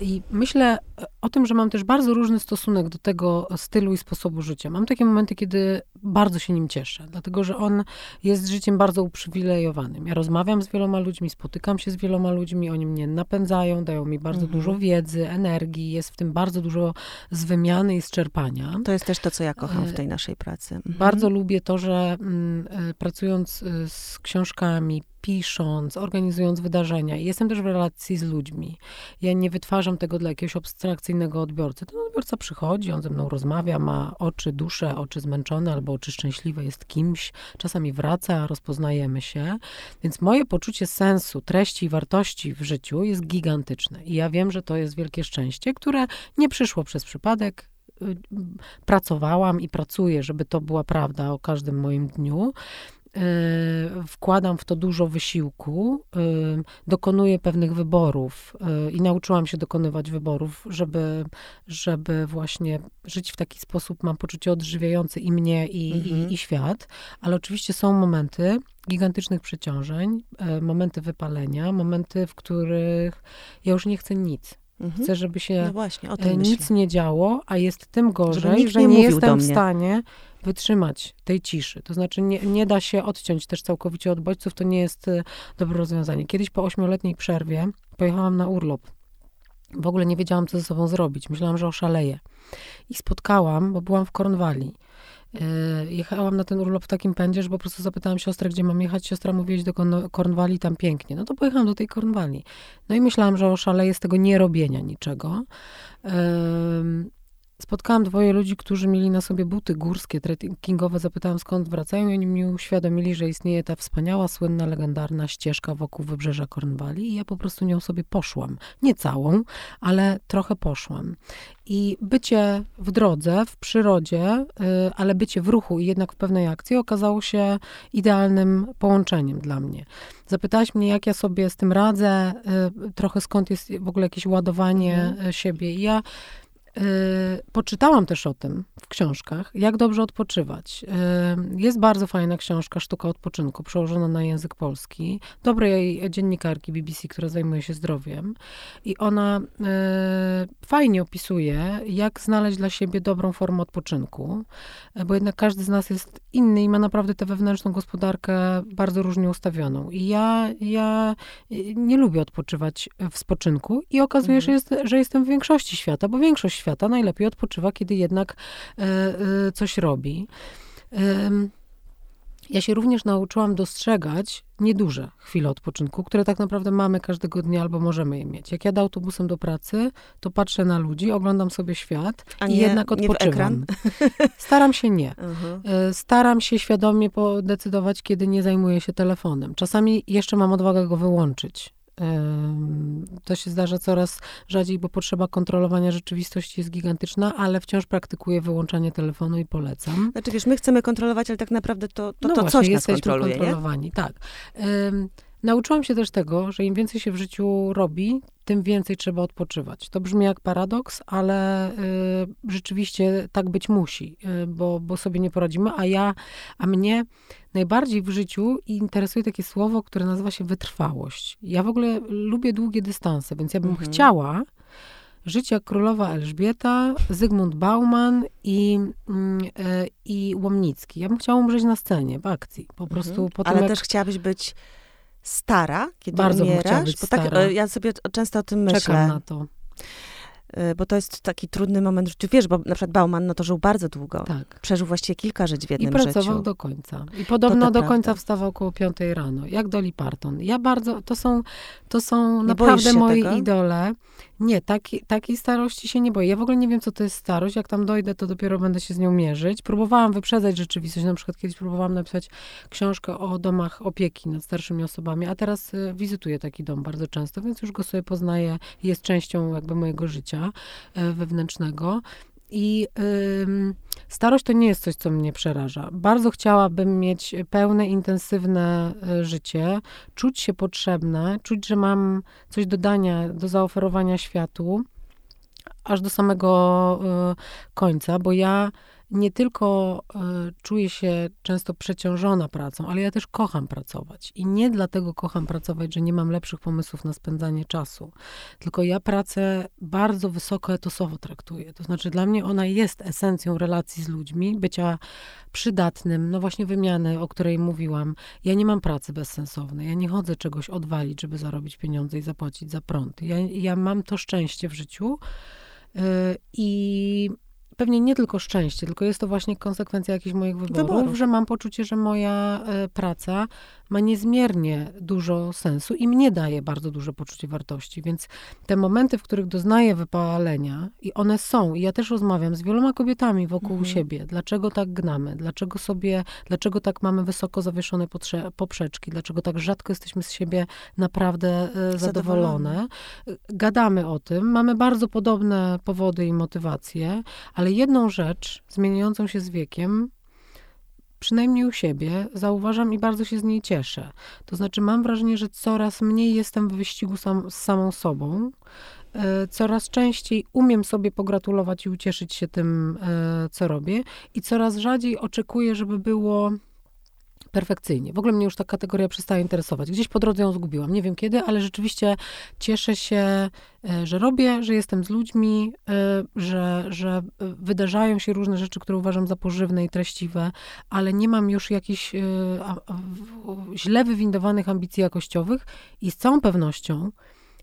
I myślę o tym, że mam też bardzo różny stosunek do tego stylu i sposobu życia. Mam takie momenty, kiedy bardzo się nim cieszę, dlatego że on jest życiem bardzo uprzywilejowanym. Ja rozmawiam z wieloma ludźmi, spotykam się z wieloma ludźmi, oni mnie napędzają, dają mi bardzo mhm. dużo wiedzy, energii, jest w tym bardzo dużo z wymiany i z czerpania. To jest też to, co ja kocham w tej naszej pracy. Mhm. Bardzo lubię to, że mm, e, pracując e, z książkami, pisząc, organizując wydarzenia. Jestem też w relacji z ludźmi. Ja nie wytwarzam tego dla jakiegoś abstrakcyjnego odbiorcy. Ten odbiorca przychodzi, on ze mną rozmawia, ma oczy, dusze, oczy zmęczone albo oczy szczęśliwe, jest kimś. Czasami wraca, rozpoznajemy się. Więc moje poczucie sensu, treści i wartości w życiu jest gigantyczne. I ja wiem, że to jest wielkie szczęście, które nie przyszło przez przypadek, y, pracowałam i pracuję, żeby to była prawda o każdym moim dniu. Y, wkładam w to dużo wysiłku, y, dokonuję pewnych wyborów y, i nauczyłam się dokonywać wyborów, żeby, żeby właśnie żyć w taki sposób, mam poczucie odżywiający i mnie, i, mhm. i, i świat, ale oczywiście są momenty gigantycznych przeciążeń, momenty wypalenia, momenty, w których ja już nie chcę nic. Mhm. Chcę, żeby się no właśnie, nic myślę. nie działo, a jest tym gorzej, że nie, nie jestem w stanie wytrzymać tej ciszy. To znaczy nie, nie da się odciąć też całkowicie od bodźców, to nie jest e, dobre rozwiązanie. Kiedyś po ośmioletniej przerwie pojechałam na urlop. W ogóle nie wiedziałam, co ze sobą zrobić. Myślałam, że oszaleję. I spotkałam, bo byłam w Kornwalii. Yy, jechałam na ten urlop w takim pędzie, że po prostu zapytałam siostrę, gdzie mam jechać. Siostra mówiła, do Kornwalii, tam pięknie. No to pojechałam do tej Kornwalii. No i myślałam, że oszaleję z tego nierobienia niczego. Spotkałam dwoje ludzi, którzy mieli na sobie buty górskie, trekkingowe. Zapytałam skąd wracają i oni mi uświadomili, że istnieje ta wspaniała, słynna, legendarna ścieżka wokół wybrzeża Kornwali i ja po prostu nią sobie poszłam. Nie całą, ale trochę poszłam. I bycie w drodze, w przyrodzie, y, ale bycie w ruchu i jednak w pewnej akcji okazało się idealnym połączeniem dla mnie. Zapytałaś mnie, jak ja sobie z tym radzę, y, trochę skąd jest w ogóle jakieś ładowanie mhm. siebie. I ja poczytałam też o tym w książkach, jak dobrze odpoczywać. Y, jest bardzo fajna książka Sztuka odpoczynku, przełożona na język polski, dobrej dziennikarki BBC, która zajmuje się zdrowiem. I ona y, fajnie opisuje, jak znaleźć dla siebie dobrą formę odpoczynku, bo jednak każdy z nas jest inny i ma naprawdę tę wewnętrzną gospodarkę bardzo różnie ustawioną. I ja, ja nie lubię odpoczywać w spoczynku i okazuje się, mhm. że, jest, że jestem w większości świata, bo większość świata najlepiej odpoczywa, kiedy jednak e, e, coś robi. Ja się również nauczyłam dostrzegać nieduże chwile odpoczynku, które tak naprawdę mamy każdego dnia albo możemy je mieć. Jak jadę autobusem do pracy, to patrzę na ludzi, oglądam sobie świat A i nie, jednak odpoczywam. Staram się nie. Uh-huh. Staram się świadomie podecydować, kiedy nie zajmuję się telefonem. Czasami jeszcze mam odwagę go wyłączyć to się zdarza coraz rzadziej, bo potrzeba kontrolowania rzeczywistości jest gigantyczna, ale wciąż praktykuję wyłączanie telefonu i polecam. Znaczy wiesz, my chcemy kontrolować, ale tak naprawdę to, to, no to właśnie, coś nas kontroluje, kontrolowani, nie? tak. Nauczyłam się też tego, że im więcej się w życiu robi, tym więcej trzeba odpoczywać. To brzmi jak paradoks, ale y, rzeczywiście tak być musi, y, bo, bo sobie nie poradzimy, a ja, a mnie najbardziej w życiu interesuje takie słowo, które nazywa się wytrwałość. Ja w ogóle lubię długie dystanse, więc ja bym mhm. chciała żyć jak królowa Elżbieta, Zygmunt Bauman i, mm, y, i Łomnicki. Ja bym chciała umrzeć na scenie, w akcji. Po mhm. prostu po Ale jak... też chciałabyś być stara, kiedy Bardzo umierasz? Bo tak, stara. E, ja sobie często o tym myślę. Czekam na to. E, bo to jest taki trudny moment w życiu. Wiesz, bo na przykład Bauman no to żył bardzo długo. Tak. Przeżył właściwie kilka żyć w jednym życiu. I pracował do końca. I podobno do prawda. końca wstawał około piątej rano, jak Dolly Parton. Ja bardzo, to są, to są naprawdę moi tego? idole. Nie, taki, takiej starości się nie boję. Ja w ogóle nie wiem, co to jest starość. Jak tam dojdę, to dopiero będę się z nią mierzyć. Próbowałam wyprzedzać rzeczywistość. Na przykład kiedyś próbowałam napisać książkę o domach opieki nad starszymi osobami, a teraz y, wizytuję taki dom bardzo często, więc już go sobie poznaję. Jest częścią jakby mojego życia y, wewnętrznego. I ym, starość to nie jest coś, co mnie przeraża. Bardzo chciałabym mieć pełne, intensywne y, życie, czuć się potrzebne, czuć, że mam coś do dania, do zaoferowania światu, aż do samego y, końca, bo ja nie tylko y, czuję się często przeciążona pracą, ale ja też kocham pracować. I nie dlatego kocham pracować, że nie mam lepszych pomysłów na spędzanie czasu, tylko ja pracę bardzo wysoko etosowo traktuję. To znaczy, dla mnie ona jest esencją relacji z ludźmi, bycia przydatnym, no właśnie wymiany, o której mówiłam. Ja nie mam pracy bezsensownej. Ja nie chodzę czegoś odwalić, żeby zarobić pieniądze i zapłacić za prąd. Ja, ja mam to szczęście w życiu. Y, I pewnie nie tylko szczęście, tylko jest to właśnie konsekwencja jakichś moich wyborów, wyborów. że mam poczucie, że moja e, praca ma niezmiernie dużo sensu i mnie daje bardzo duże poczucie wartości. Więc te momenty, w których doznaję wypalenia, i one są, i ja też rozmawiam z wieloma kobietami wokół mhm. siebie, dlaczego tak gnamy, dlaczego sobie, dlaczego tak mamy wysoko zawieszone poprzeczki, dlaczego tak rzadko jesteśmy z siebie naprawdę e, zadowolone. zadowolone. Gadamy o tym, mamy bardzo podobne powody i motywacje, ale jedną rzecz zmieniającą się z wiekiem przynajmniej u siebie, zauważam i bardzo się z niej cieszę. To znaczy, mam wrażenie, że coraz mniej jestem w wyścigu sam, z samą sobą. E, coraz częściej umiem sobie pogratulować i ucieszyć się tym, e, co robię, i coraz rzadziej oczekuję, żeby było perfekcyjnie. W ogóle mnie już ta kategoria przestaje interesować. Gdzieś po drodze ją zgubiłam. Nie wiem kiedy, ale rzeczywiście cieszę się, e, że robię, że jestem z ludźmi, e, że, że wydarzają się różne rzeczy, które uważam za pożywne i treściwe, ale nie mam już jakichś e, źle wywindowanych ambicji jakościowych i z całą pewnością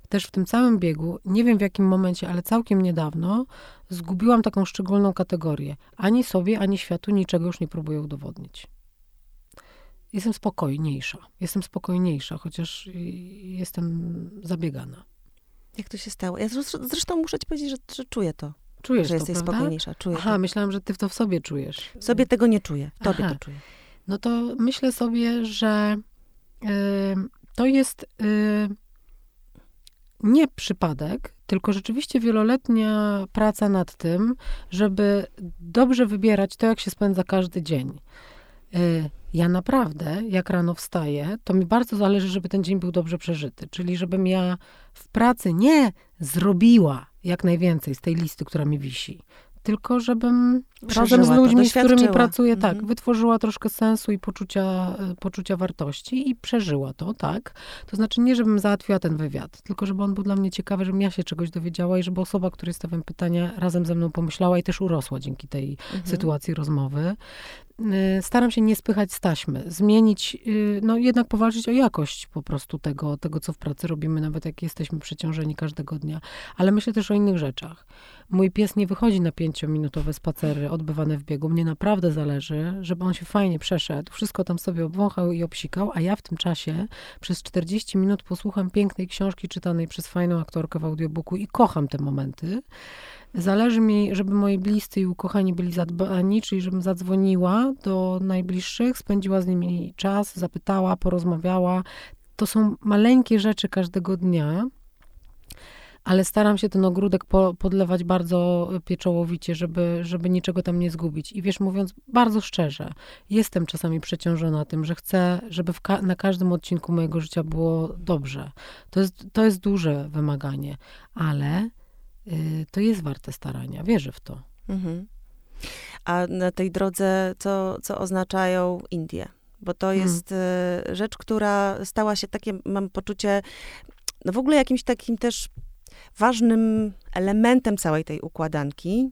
też w tym całym biegu, nie wiem w jakim momencie, ale całkiem niedawno, zgubiłam taką szczególną kategorię. Ani sobie, ani światu niczego już nie próbuję udowodnić jestem spokojniejsza. Jestem spokojniejsza, chociaż jestem zabiegana. Jak to się stało? Ja zresztą muszę ci powiedzieć, że, że czuję to. Czujesz że to, jesteś prawda? spokojniejsza. Czuję Aha, to. myślałam, że ty to w sobie czujesz. Sobie tego nie czuję. Tobie Aha. to czuję. No to myślę sobie, że y, to jest y, nie przypadek, tylko rzeczywiście wieloletnia praca nad tym, żeby dobrze wybierać to, jak się spędza każdy dzień. Y, ja naprawdę, jak rano wstaję, to mi bardzo zależy, żeby ten dzień był dobrze przeżyty. Czyli żebym ja w pracy nie zrobiła jak najwięcej z tej listy, która mi wisi, tylko żebym razem z ludźmi, z którymi pracuję, tak, mhm. wytworzyła troszkę sensu i poczucia, e, poczucia wartości i przeżyła to, tak. To znaczy nie, żebym załatwiła ten wywiad, tylko żeby on był dla mnie ciekawy, żebym ja się czegoś dowiedziała i żeby osoba, której stawiam pytania, razem ze mną pomyślała i też urosła dzięki tej mhm. sytuacji rozmowy. E, staram się nie spychać z taśmy, zmienić, e, no jednak powalczyć o jakość po prostu tego, tego, co w pracy robimy, nawet jak jesteśmy przeciążeni każdego dnia. Ale myślę też o innych rzeczach. Mój pies nie wychodzi na pięciominutowe spacery odbywane w biegu. Mnie naprawdę zależy, żeby on się fajnie przeszedł, wszystko tam sobie obwąchał i obsikał, a ja w tym czasie przez 40 minut posłucham pięknej książki czytanej przez fajną aktorkę w audiobooku i kocham te momenty. Zależy mi, żeby moi bliscy i ukochani byli zadbani, czyli żebym zadzwoniła do najbliższych, spędziła z nimi czas, zapytała, porozmawiała. To są maleńkie rzeczy każdego dnia, ale staram się ten ogródek po, podlewać bardzo pieczołowicie, żeby, żeby niczego tam nie zgubić. I wiesz, mówiąc bardzo szczerze, jestem czasami przeciążona tym, że chcę, żeby ka na każdym odcinku mojego życia było dobrze. To jest, to jest duże wymaganie, ale to jest warte starania. Wierzę w to. Mhm. A na tej drodze, co, co oznaczają Indie? Bo to hmm. jest y, rzecz, która stała się takie, mam poczucie, no w ogóle jakimś takim też ważnym elementem całej tej układanki,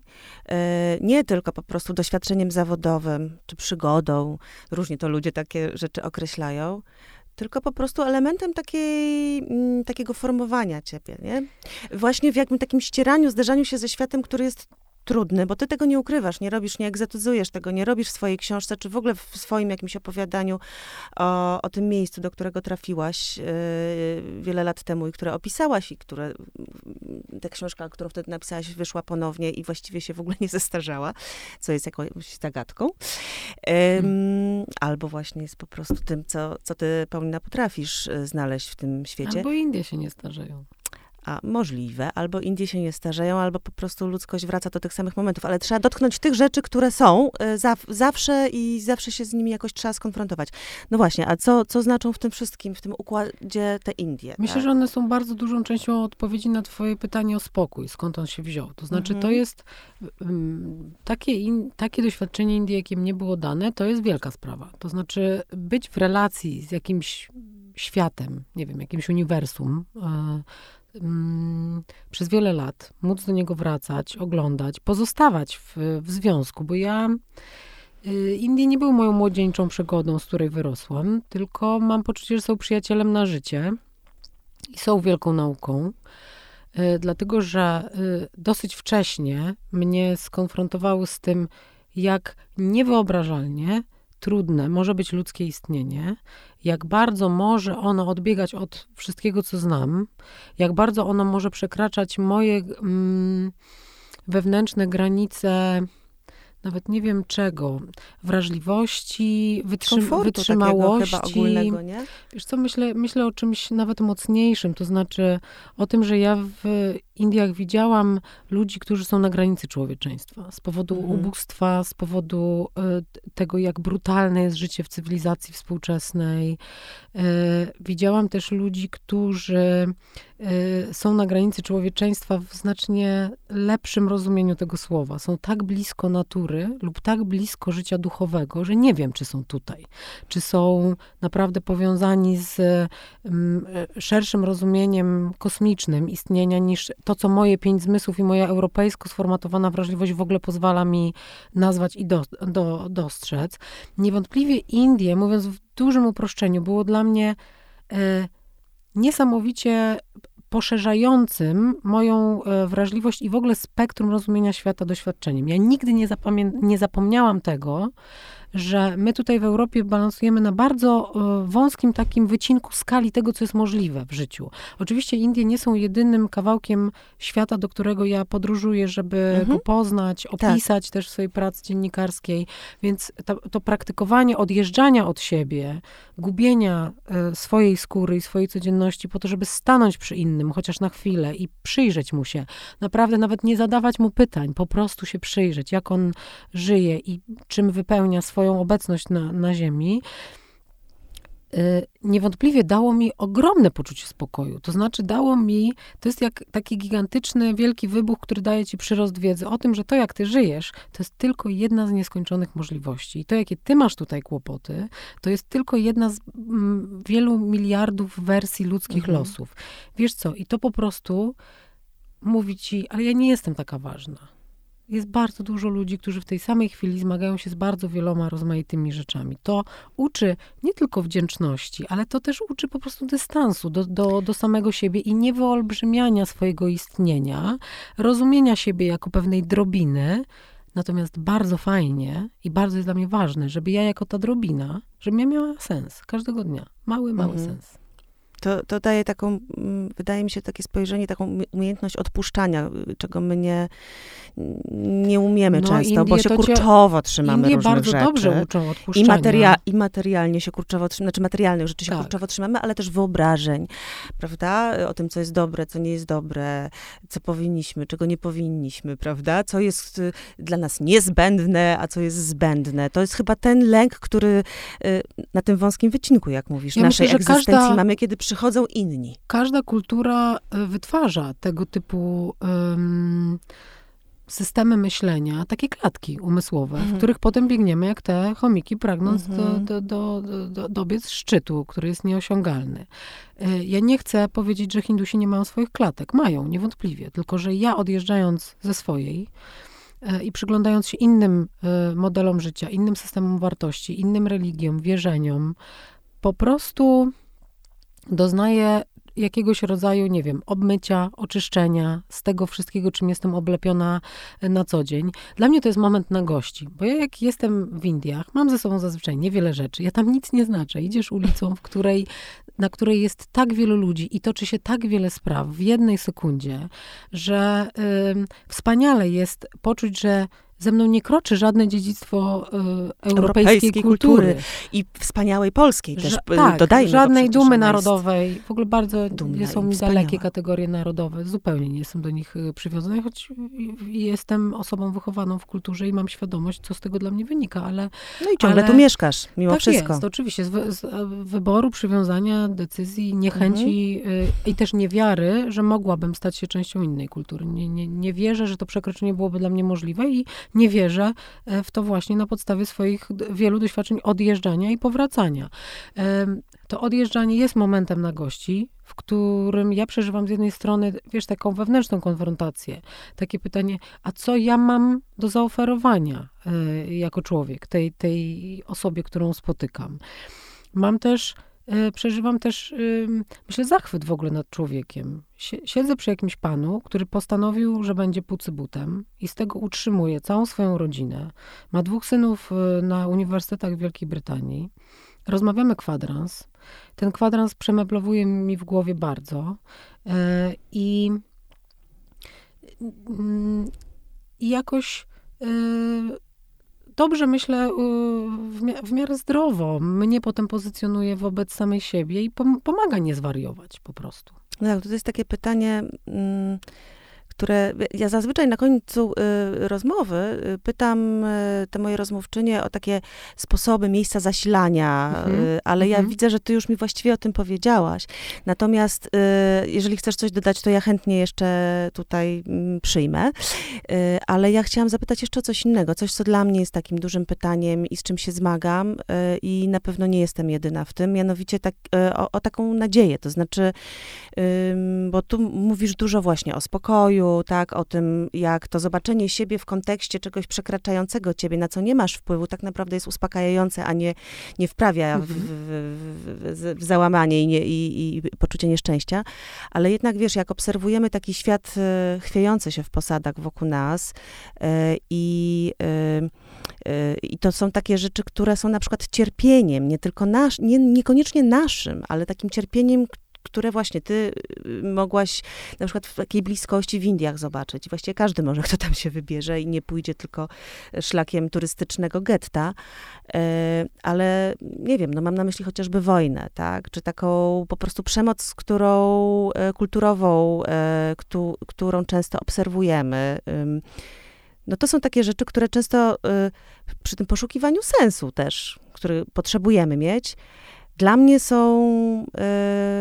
e, nie tylko po prostu doświadczeniem zawodowym czy przygodą, różnie to ludzie takie rzeczy określają, tylko po prostu elementem takiej, mm, takiego formowania ciebie, nie? Właśnie w jakimś takim ścieraniu, zderzaniu się ze światem, który jest trudny, bo ty tego nie ukrywasz, nie robisz, nie egzetyzujesz tego, nie robisz w swojej książce, czy w ogóle w swoim jakimś opowiadaniu o, o tym miejscu, do którego trafiłaś yy, wiele lat temu i które opisałaś i które, ta książka, którą wtedy napisałaś, wyszła ponownie i właściwie się w ogóle nie zestarzała, co jest jakąś zagadką. Yy, hmm. Albo właśnie jest po prostu tym, co, co ty, Paulina, potrafisz y, znaleźć w tym świecie. Albo Indie się nie starzeją. A możliwe, albo Indie się nie starzeją, albo po prostu ludzkość wraca do tych samych momentów, ale trzeba dotknąć tych rzeczy, które są y, zawsze i zawsze się z nimi jakoś trzeba skonfrontować. No właśnie, a co, co znaczą w tym wszystkim, w tym układzie te Indie? Myślę, tak? że one są bardzo dużą częścią odpowiedzi na twoje pytanie o spokój, skąd on się wziął. To znaczy, mhm. to jest um, takie, in, takie doświadczenie Indii, jakie mnie było dane, to jest wielka sprawa. To znaczy, być w relacji z jakimś światem, nie wiem, jakimś uniwersum, e, mm, przez wiele lat, móc do niego wracać, oglądać, pozostawać w, w związku, bo ja. Y, Indie nie były moją młodzieńczą przygodą, z której wyrosłam, tylko mam poczucie, że są przyjacielem na życie i są wielką nauką, y, dlatego że y, dosyć wcześnie mnie skonfrontowały z tym, jak niewyobrażalnie trudne może być ludzkie istnienie, jak bardzo może ono odbiegać od wszystkiego, co znam, jak bardzo ono może przekraczać moje mm, wewnętrzne granice nawet nie wiem czego, wrażliwości, wytrzym wytrzymałości. Ogólnego, nie? Wiesz co, myślę, myślę o czymś nawet mocniejszym, to znaczy o tym, że ja w Indiach widziałam ludzi, którzy są na granicy człowieczeństwa. Z powodu mhm. ubóstwa, z powodu y, tego, jak brutalne jest życie w cywilizacji współczesnej. Y, widziałam też ludzi, którzy y, są na granicy człowieczeństwa w znacznie lepszym rozumieniu tego słowa. Są tak blisko natury lub tak blisko życia duchowego, że nie wiem, czy są tutaj. Czy są naprawdę powiązani z mm, szerszym rozumieniem kosmicznym istnienia niż to, co moje pięć zmysłów i moja europejsko sformatowana wrażliwość w ogóle pozwala mi nazwać i do, do, dostrzec. Niewątpliwie Indie, mówiąc w dużym uproszczeniu, było dla mnie e, niesamowicie poszerzającym moją e, wrażliwość i w ogóle spektrum rozumienia świata doświadczeniem. Ja nigdy nie, nie zapomniałam tego, że my tutaj w Europie balansujemy na bardzo e, wąskim takim wycinku skali tego, co jest możliwe w życiu. Oczywiście Indie nie są jedynym kawałkiem świata, do którego ja podróżuję, żeby mhm. go poznać, tak. opisać tak. też w swojej pracy dziennikarskiej, więc to, to praktykowanie odjeżdżania od siebie, gubienia e, swojej skóry i swojej codzienności po to, żeby stanąć przy innym, chociaż na chwilę i przyjrzeć mu się. Naprawdę nawet nie zadawać mu pytań, po prostu się przyjrzeć, jak on żyje i czym wypełnia swoje swoją obecność na, na Ziemi, y, niewątpliwie dało mi ogromne poczucie spokoju. To znaczy, dało mi, to jest jak taki gigantyczny, wielki wybuch, który daje ci przyrost wiedzy o tym, że to, jak ty żyjesz, to jest tylko jedna z nieskończonych możliwości. I to, jakie ty masz tutaj kłopoty, to jest tylko jedna z mm, wielu miliardów wersji ludzkich mhm. losów. Wiesz co? I to po prostu mówi ci, ale ja nie jestem taka ważna jest bardzo dużo ludzi, którzy w tej samej chwili zmagają się z bardzo wieloma rozmaitymi rzeczami. To uczy nie tylko wdzięczności, ale to też uczy po prostu dystansu do, do, do samego siebie i niewyolbrzymiania swojego istnienia, rozumienia siebie jako pewnej drobiny. Natomiast bardzo fajnie i bardzo jest dla mnie ważne, żeby ja jako ta drobina, żeby ja miała sens każdego dnia. Mały, mały mhm. sens to, to daje taką, mm, wydaje mi się, takie spojrzenie, taką umiejętność odpuszczania, czego my nie, nie umiemy no, często, Indie bo się kurczowo trzymamy Indie różnych bardzo rzeczy. dobrze uczą odpuszczania. I, materia, I materialnie się kurczowo trzymamy, znaczy materialnych rzeczy się tak. kurczowo trzymamy, ale też wyobrażeń, prawda? O tym, co jest dobre, co nie jest dobre, co powinniśmy, czego nie powinniśmy, prawda? Co jest y, dla nas niezbędne, a co jest zbędne. To jest chyba ten lęk, który y, na tym wąskim wycinku, jak mówisz, ja naszej myślę, egzystencji każda... mamy, kiedy przy przychodzą inni. Każda kultura e, wytwarza tego typu um, systemy myślenia, takie klatki umysłowe, mhm. w których potem biegniemy jak te chomiki, pragnąc mhm. do, do, do, do, dobiec szczytu, który jest nieosiągalny. E, ja nie chcę powiedzieć, że Hindusi nie mają swoich klatek. Mają, niewątpliwie. Tylko, że ja odjeżdżając ze swojej, e, i przyglądając się innym modelom życia, innym systemom wartości, innym religiom, wierzeniom, po prostu doznaję jakiegoś rodzaju, nie wiem, obmycia, oczyszczenia z tego wszystkiego, czym jestem oblepiona na co dzień. Dla mnie to jest moment na gości, bo ja jak jestem w Indiach, mam ze sobą zazwyczaj niewiele rzeczy. Ja tam nic nie znaczę. Idziesz ulicą, w której, na której jest tak wielu ludzi i toczy się tak wiele spraw w jednej sekundzie, że y, wspaniale jest poczuć, że ze mną nie kroczy żadne dziedzictwo y, europejskiej, Europejskiej kultury. kultury. I wspaniałej polskiej też, Ża- y, tak, dodajmy. żadnej dumy jest- narodowej. W ogóle bardzo dumna nie są mi dalekie kategorie narodowe. Zupełnie nie jestem do nich y, przywiązana, choć jestem osobą wychowaną w kulturze i mam świadomość, co z tego dla mnie wynika, ale No i ciągle ale- tu mieszkasz, mimo tak wszystko. jest, oczywiście. Z, wy- z e, wyboru, przywiązania, decyzji, niechęci Mhm. y, i też niewiary, że mogłabym stać się częścią innej kultury. Nie, nie, nie wierzę, że to przekroczenie byłoby dla mnie możliwe i nie wierzę e, w to właśnie na podstawie swoich wielu doświadczeń odjeżdżania i powracania. To odjeżdżanie jest momentem na gości, w którym ja przeżywam z jednej strony, wiesz, taką wewnętrzną konfrontację. Takie pytanie, a co ja mam do zaoferowania e, jako człowiek tej, tej osobie, którą spotykam? Mam też, przeżywam też, myślę, zachwyt w ogóle nad człowiekiem. Sie- Siedzę przy jakimś panu, który postanowił, że będzie pucybutem i z tego utrzymuje całą swoją rodzinę. Ma dwóch synów e, na uniwersytetach w Wielkiej Brytanii. Rozmawiamy kwadrans. Ten kwadrans przemeblowuje mi w głowie bardzo. E, I mm, i jakoś e, dobrze myślę, y, w, mia- w miarę zdrowo. Mnie potem pozycjonuje wobec samej siebie i pom- pomaga nie zwariować po prostu. No tak, to jest takie pytanie, mm, które ja zazwyczaj na końcu y, rozmowy y, pytam y, te moje rozmówczynie o takie sposoby, miejsca zasilania, Mhm, ale ja mhm. widzę, że ty już mi właściwie o tym powiedziałaś. Natomiast jeżeli chcesz coś dodać, to ja chętnie jeszcze tutaj mm, przyjmę. Ale ja chciałam zapytać jeszcze o coś innego, coś, co dla mnie jest takim dużym pytaniem i z czym się zmagam i na pewno nie jestem jedyna w tym, mianowicie tak, o, o taką nadzieję, to znaczy bo tu mówisz dużo właśnie o spokoju, tak, o tym, jak to zobaczenie siebie w kontekście czegoś przekraczającego ciebie, na co nie masz wpływu, tak naprawdę jest uspokajające, a nie, nie wprawia w, Mhm. w, w, w, w załamanie i, nie, i, i poczucie nieszczęścia. Ale jednak, wiesz, jak obserwujemy taki świat e, chwiejący się w posadach wokół nas e, i e, i to są takie rzeczy, które są na przykład cierpieniem, nie tylko nasz, nie, niekoniecznie naszym, ale takim cierpieniem, które właśnie ty y, mogłaś na przykład w takiej bliskości w Indiach zobaczyć. Właściwie każdy może, kto tam się wybierze i nie pójdzie tylko szlakiem turystycznego getta. E, Ale nie wiem, no mam na myśli chociażby wojnę, tak? Czy taką po prostu przemoc, którą e, kulturową, e, któ- którą często obserwujemy. No to są takie rzeczy, które często y, przy tym poszukiwaniu sensu też, który potrzebujemy mieć, dla mnie są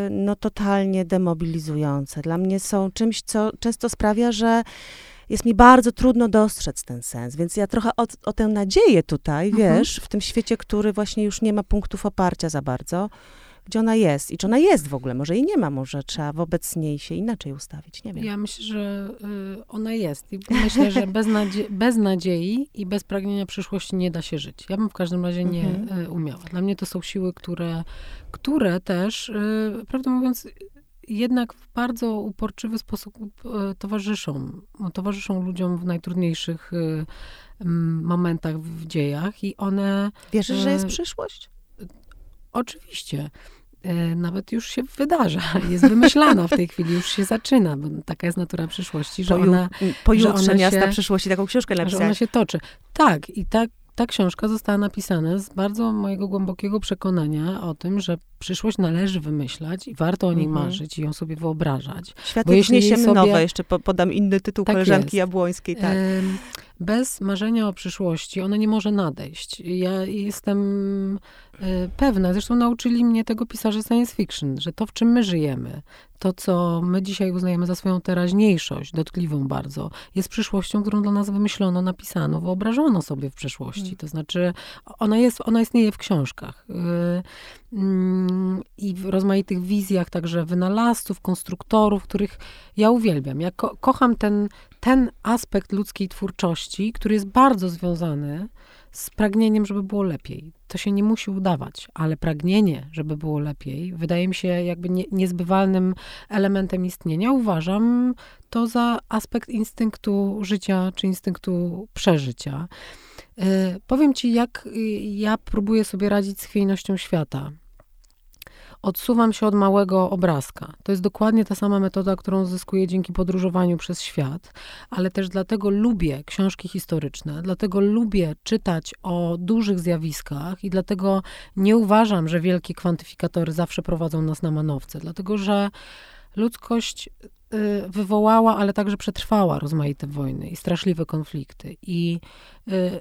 y, no totalnie demobilizujące. Dla mnie są czymś, co często sprawia, że jest mi bardzo trudno dostrzec ten sens. Więc ja trochę o, o tę nadzieję tutaj, Mhm. wiesz, w tym świecie, który właśnie już nie ma punktów oparcia za bardzo, gdzie ona jest i czy ona jest w ogóle. Może jej nie ma, może trzeba wobec niej się inaczej ustawić, nie wiem. Ja myślę, że y, ona jest. I myślę, że bez, nadzie- bez nadziei i bez pragnienia przyszłości nie da się żyć. Ja bym w każdym razie nie Mhm. y, umiała. Dla mnie to są siły, które, które też, y, prawdę mówiąc, jednak w bardzo uporczywy sposób towarzyszą. Towarzyszą ludziom w najtrudniejszych momentach w dziejach i one Wierzysz, że jest przyszłość? Oczywiście. E, Nawet już się wydarza, jest wymyślana w tej chwili, już się zaczyna, bo taka jest natura przyszłości, że ona, pojutrze miasta przyszłości taką książkę że ona napisać. się toczy. Tak, i ta książka została napisana z bardzo mojego głębokiego przekonania o tym, że przyszłość należy wymyślać i warto o niej Mhm. marzyć i ją sobie wyobrażać. Światy bo jeśli jej wzniesiemy sobie- nowe, jeszcze po, podam inny tytuł Tak koleżanki jest. Jabłońskiej, tak. Bez marzenia o przyszłości ona nie może nadejść. Ja jestem e, pewna, zresztą nauczyli mnie tego pisarze science fiction, że to, w czym my żyjemy, to, co my dzisiaj uznajemy za swoją teraźniejszość, dotkliwą bardzo, jest przyszłością, którą dla nas wymyślono, napisano, wyobrażono sobie w przeszłości. Mm. To znaczy, ona, jest, ona istnieje w książkach. I w rozmaitych wizjach, także wynalazców, konstruktorów, których ja uwielbiam. Ja ko- kocham ten, ten aspekt ludzkiej twórczości, który jest bardzo związany z pragnieniem, żeby było lepiej. To się nie musi udawać, ale pragnienie, żeby było lepiej, wydaje mi się jakby nie, niezbywalnym elementem istnienia. Uważam to za aspekt instynktu życia czy instynktu przeżycia. Y, powiem ci, jak y, ja próbuję sobie radzić z chwiejnością świata. Odsuwam się od małego obrazka. To jest dokładnie ta sama metoda, którą zyskuję dzięki podróżowaniu przez świat, ale też dlatego lubię książki historyczne, dlatego lubię czytać o dużych zjawiskach i dlatego nie uważam, że wielkie kwantyfikatory zawsze prowadzą nas na manowce, dlatego że ludzkość y, wywołała, ale także przetrwała rozmaite wojny i straszliwe konflikty. I y,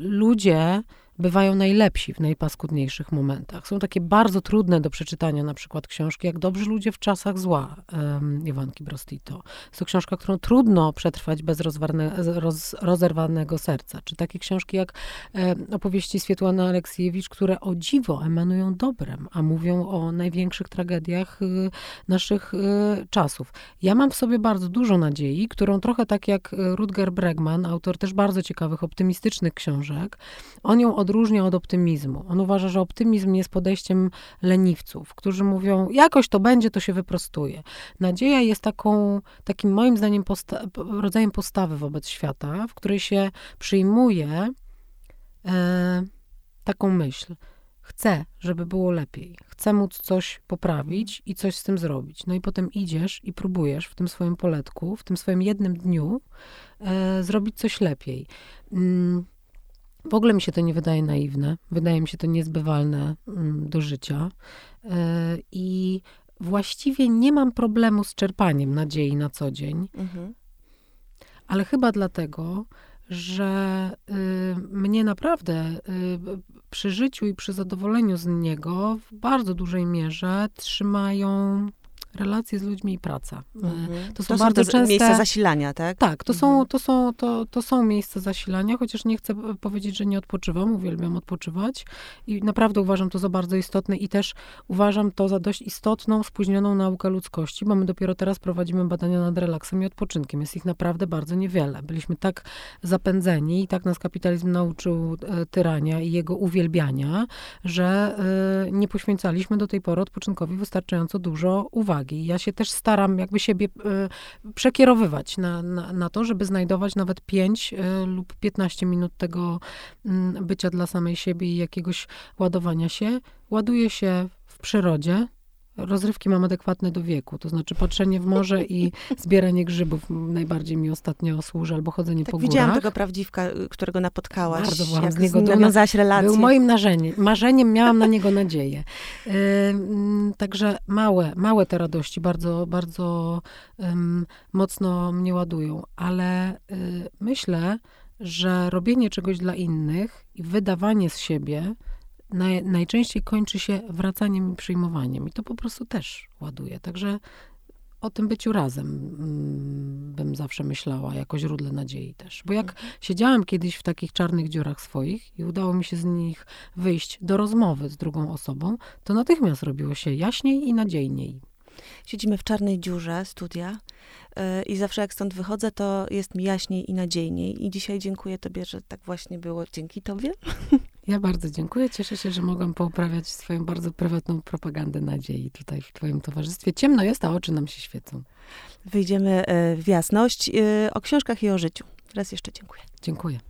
ludzie bywają najlepsi w najpaskudniejszych momentach. Są takie bardzo trudne do przeczytania na przykład książki, jak Dobrzy ludzie w czasach zła um, Iwanki Brostito. Jest to książka, którą trudno przetrwać bez roz, rozerwanego serca. Czy takie książki jak opowieści Swietłany Aleksiejewicz, które o dziwo emanują dobrem, a mówią o największych tragediach y, naszych y, czasów. Ja mam w sobie bardzo dużo nadziei, którą trochę tak jak Rutger Bregman, autor też bardzo ciekawych, optymistycznych książek, on ją od odróżnia od optymizmu. On uważa, że optymizm jest podejściem leniwców, którzy mówią, jakoś to będzie, to się wyprostuje. Nadzieja jest taką, takim moim zdaniem posta rodzajem postawy wobec świata, w której się przyjmuje e, taką myśl. Chcę, żeby było lepiej. Chcę móc coś poprawić i coś z tym zrobić. No i potem idziesz i próbujesz w tym swoim poletku, w tym swoim jednym dniu e, zrobić coś lepiej. Mm w ogóle mi się to nie wydaje naiwne, wydaje mi się to niezbywalne mm, do życia. E, I właściwie nie mam problemu z czerpaniem nadziei na co dzień, mhm. ale chyba dlatego, że y, mnie naprawdę y, przy życiu i przy zadowoleniu z niego w bardzo dużej mierze trzymają relacje z ludźmi i praca. Mhm. To są to bardzo są częste... miejsca zasilania, tak? Tak, to, mhm. są, to, są, to, to są miejsca zasilania, chociaż nie chcę powiedzieć, że nie odpoczywam, uwielbiam odpoczywać i naprawdę uważam to za bardzo istotne i też uważam to za dość istotną, spóźnioną naukę ludzkości, bo my dopiero teraz prowadzimy badania nad relaksem i odpoczynkiem. Jest ich naprawdę bardzo niewiele. Byliśmy tak zapędzeni i tak nas kapitalizm nauczył e, tyrania i jego uwielbiania, że e, nie poświęcaliśmy do tej pory odpoczynkowi wystarczająco dużo uwagi uwagi. Ja się też staram jakby siebie y, przekierowywać na, na, na, to, żeby znajdować nawet 5 y, lub 15 minut tego y, bycia dla samej siebie i jakiegoś ładowania się. Ładuję się w przyrodzie, rozrywki mam adekwatne do wieku, to znaczy patrzenie w morze i zbieranie grzybów najbardziej mi ostatnio służy, albo chodzenie tak, po górach. Widziałam tego prawdziwka, którego napotkałaś. Bardzo byłam z niego relację. Był moim marzeniem, marzeniem miałam na niego nadzieję. Yy, także małe, małe te radości bardzo, bardzo mocno mnie ładują, ale yy, myślę, że robienie czegoś dla innych i wydawanie z siebie naj, najczęściej kończy się wracaniem i przyjmowaniem. I to po prostu też ładuje. Także o tym byciu razem mm, bym zawsze myślała, jako źródle nadziei też. Bo jak mhm. siedziałam kiedyś w takich czarnych dziurach swoich i udało mi się z nich wyjść do rozmowy z drugą osobą, to natychmiast robiło się jaśniej i nadziejniej. Siedzimy w czarnej dziurze studia yy, i zawsze jak stąd wychodzę, to jest mi jaśniej i nadziejniej. I dzisiaj dziękuję Tobie, że tak właśnie było dzięki Tobie. Ja bardzo dziękuję. Cieszę się, że mogłam pouprawiać swoją bardzo prywatną propagandę nadziei tutaj w Twoim towarzystwie. Ciemno jest, a oczy nam się świecą. Wyjdziemy e, w jasność. E, o książkach i o życiu. Raz jeszcze dziękuję. Dziękuję.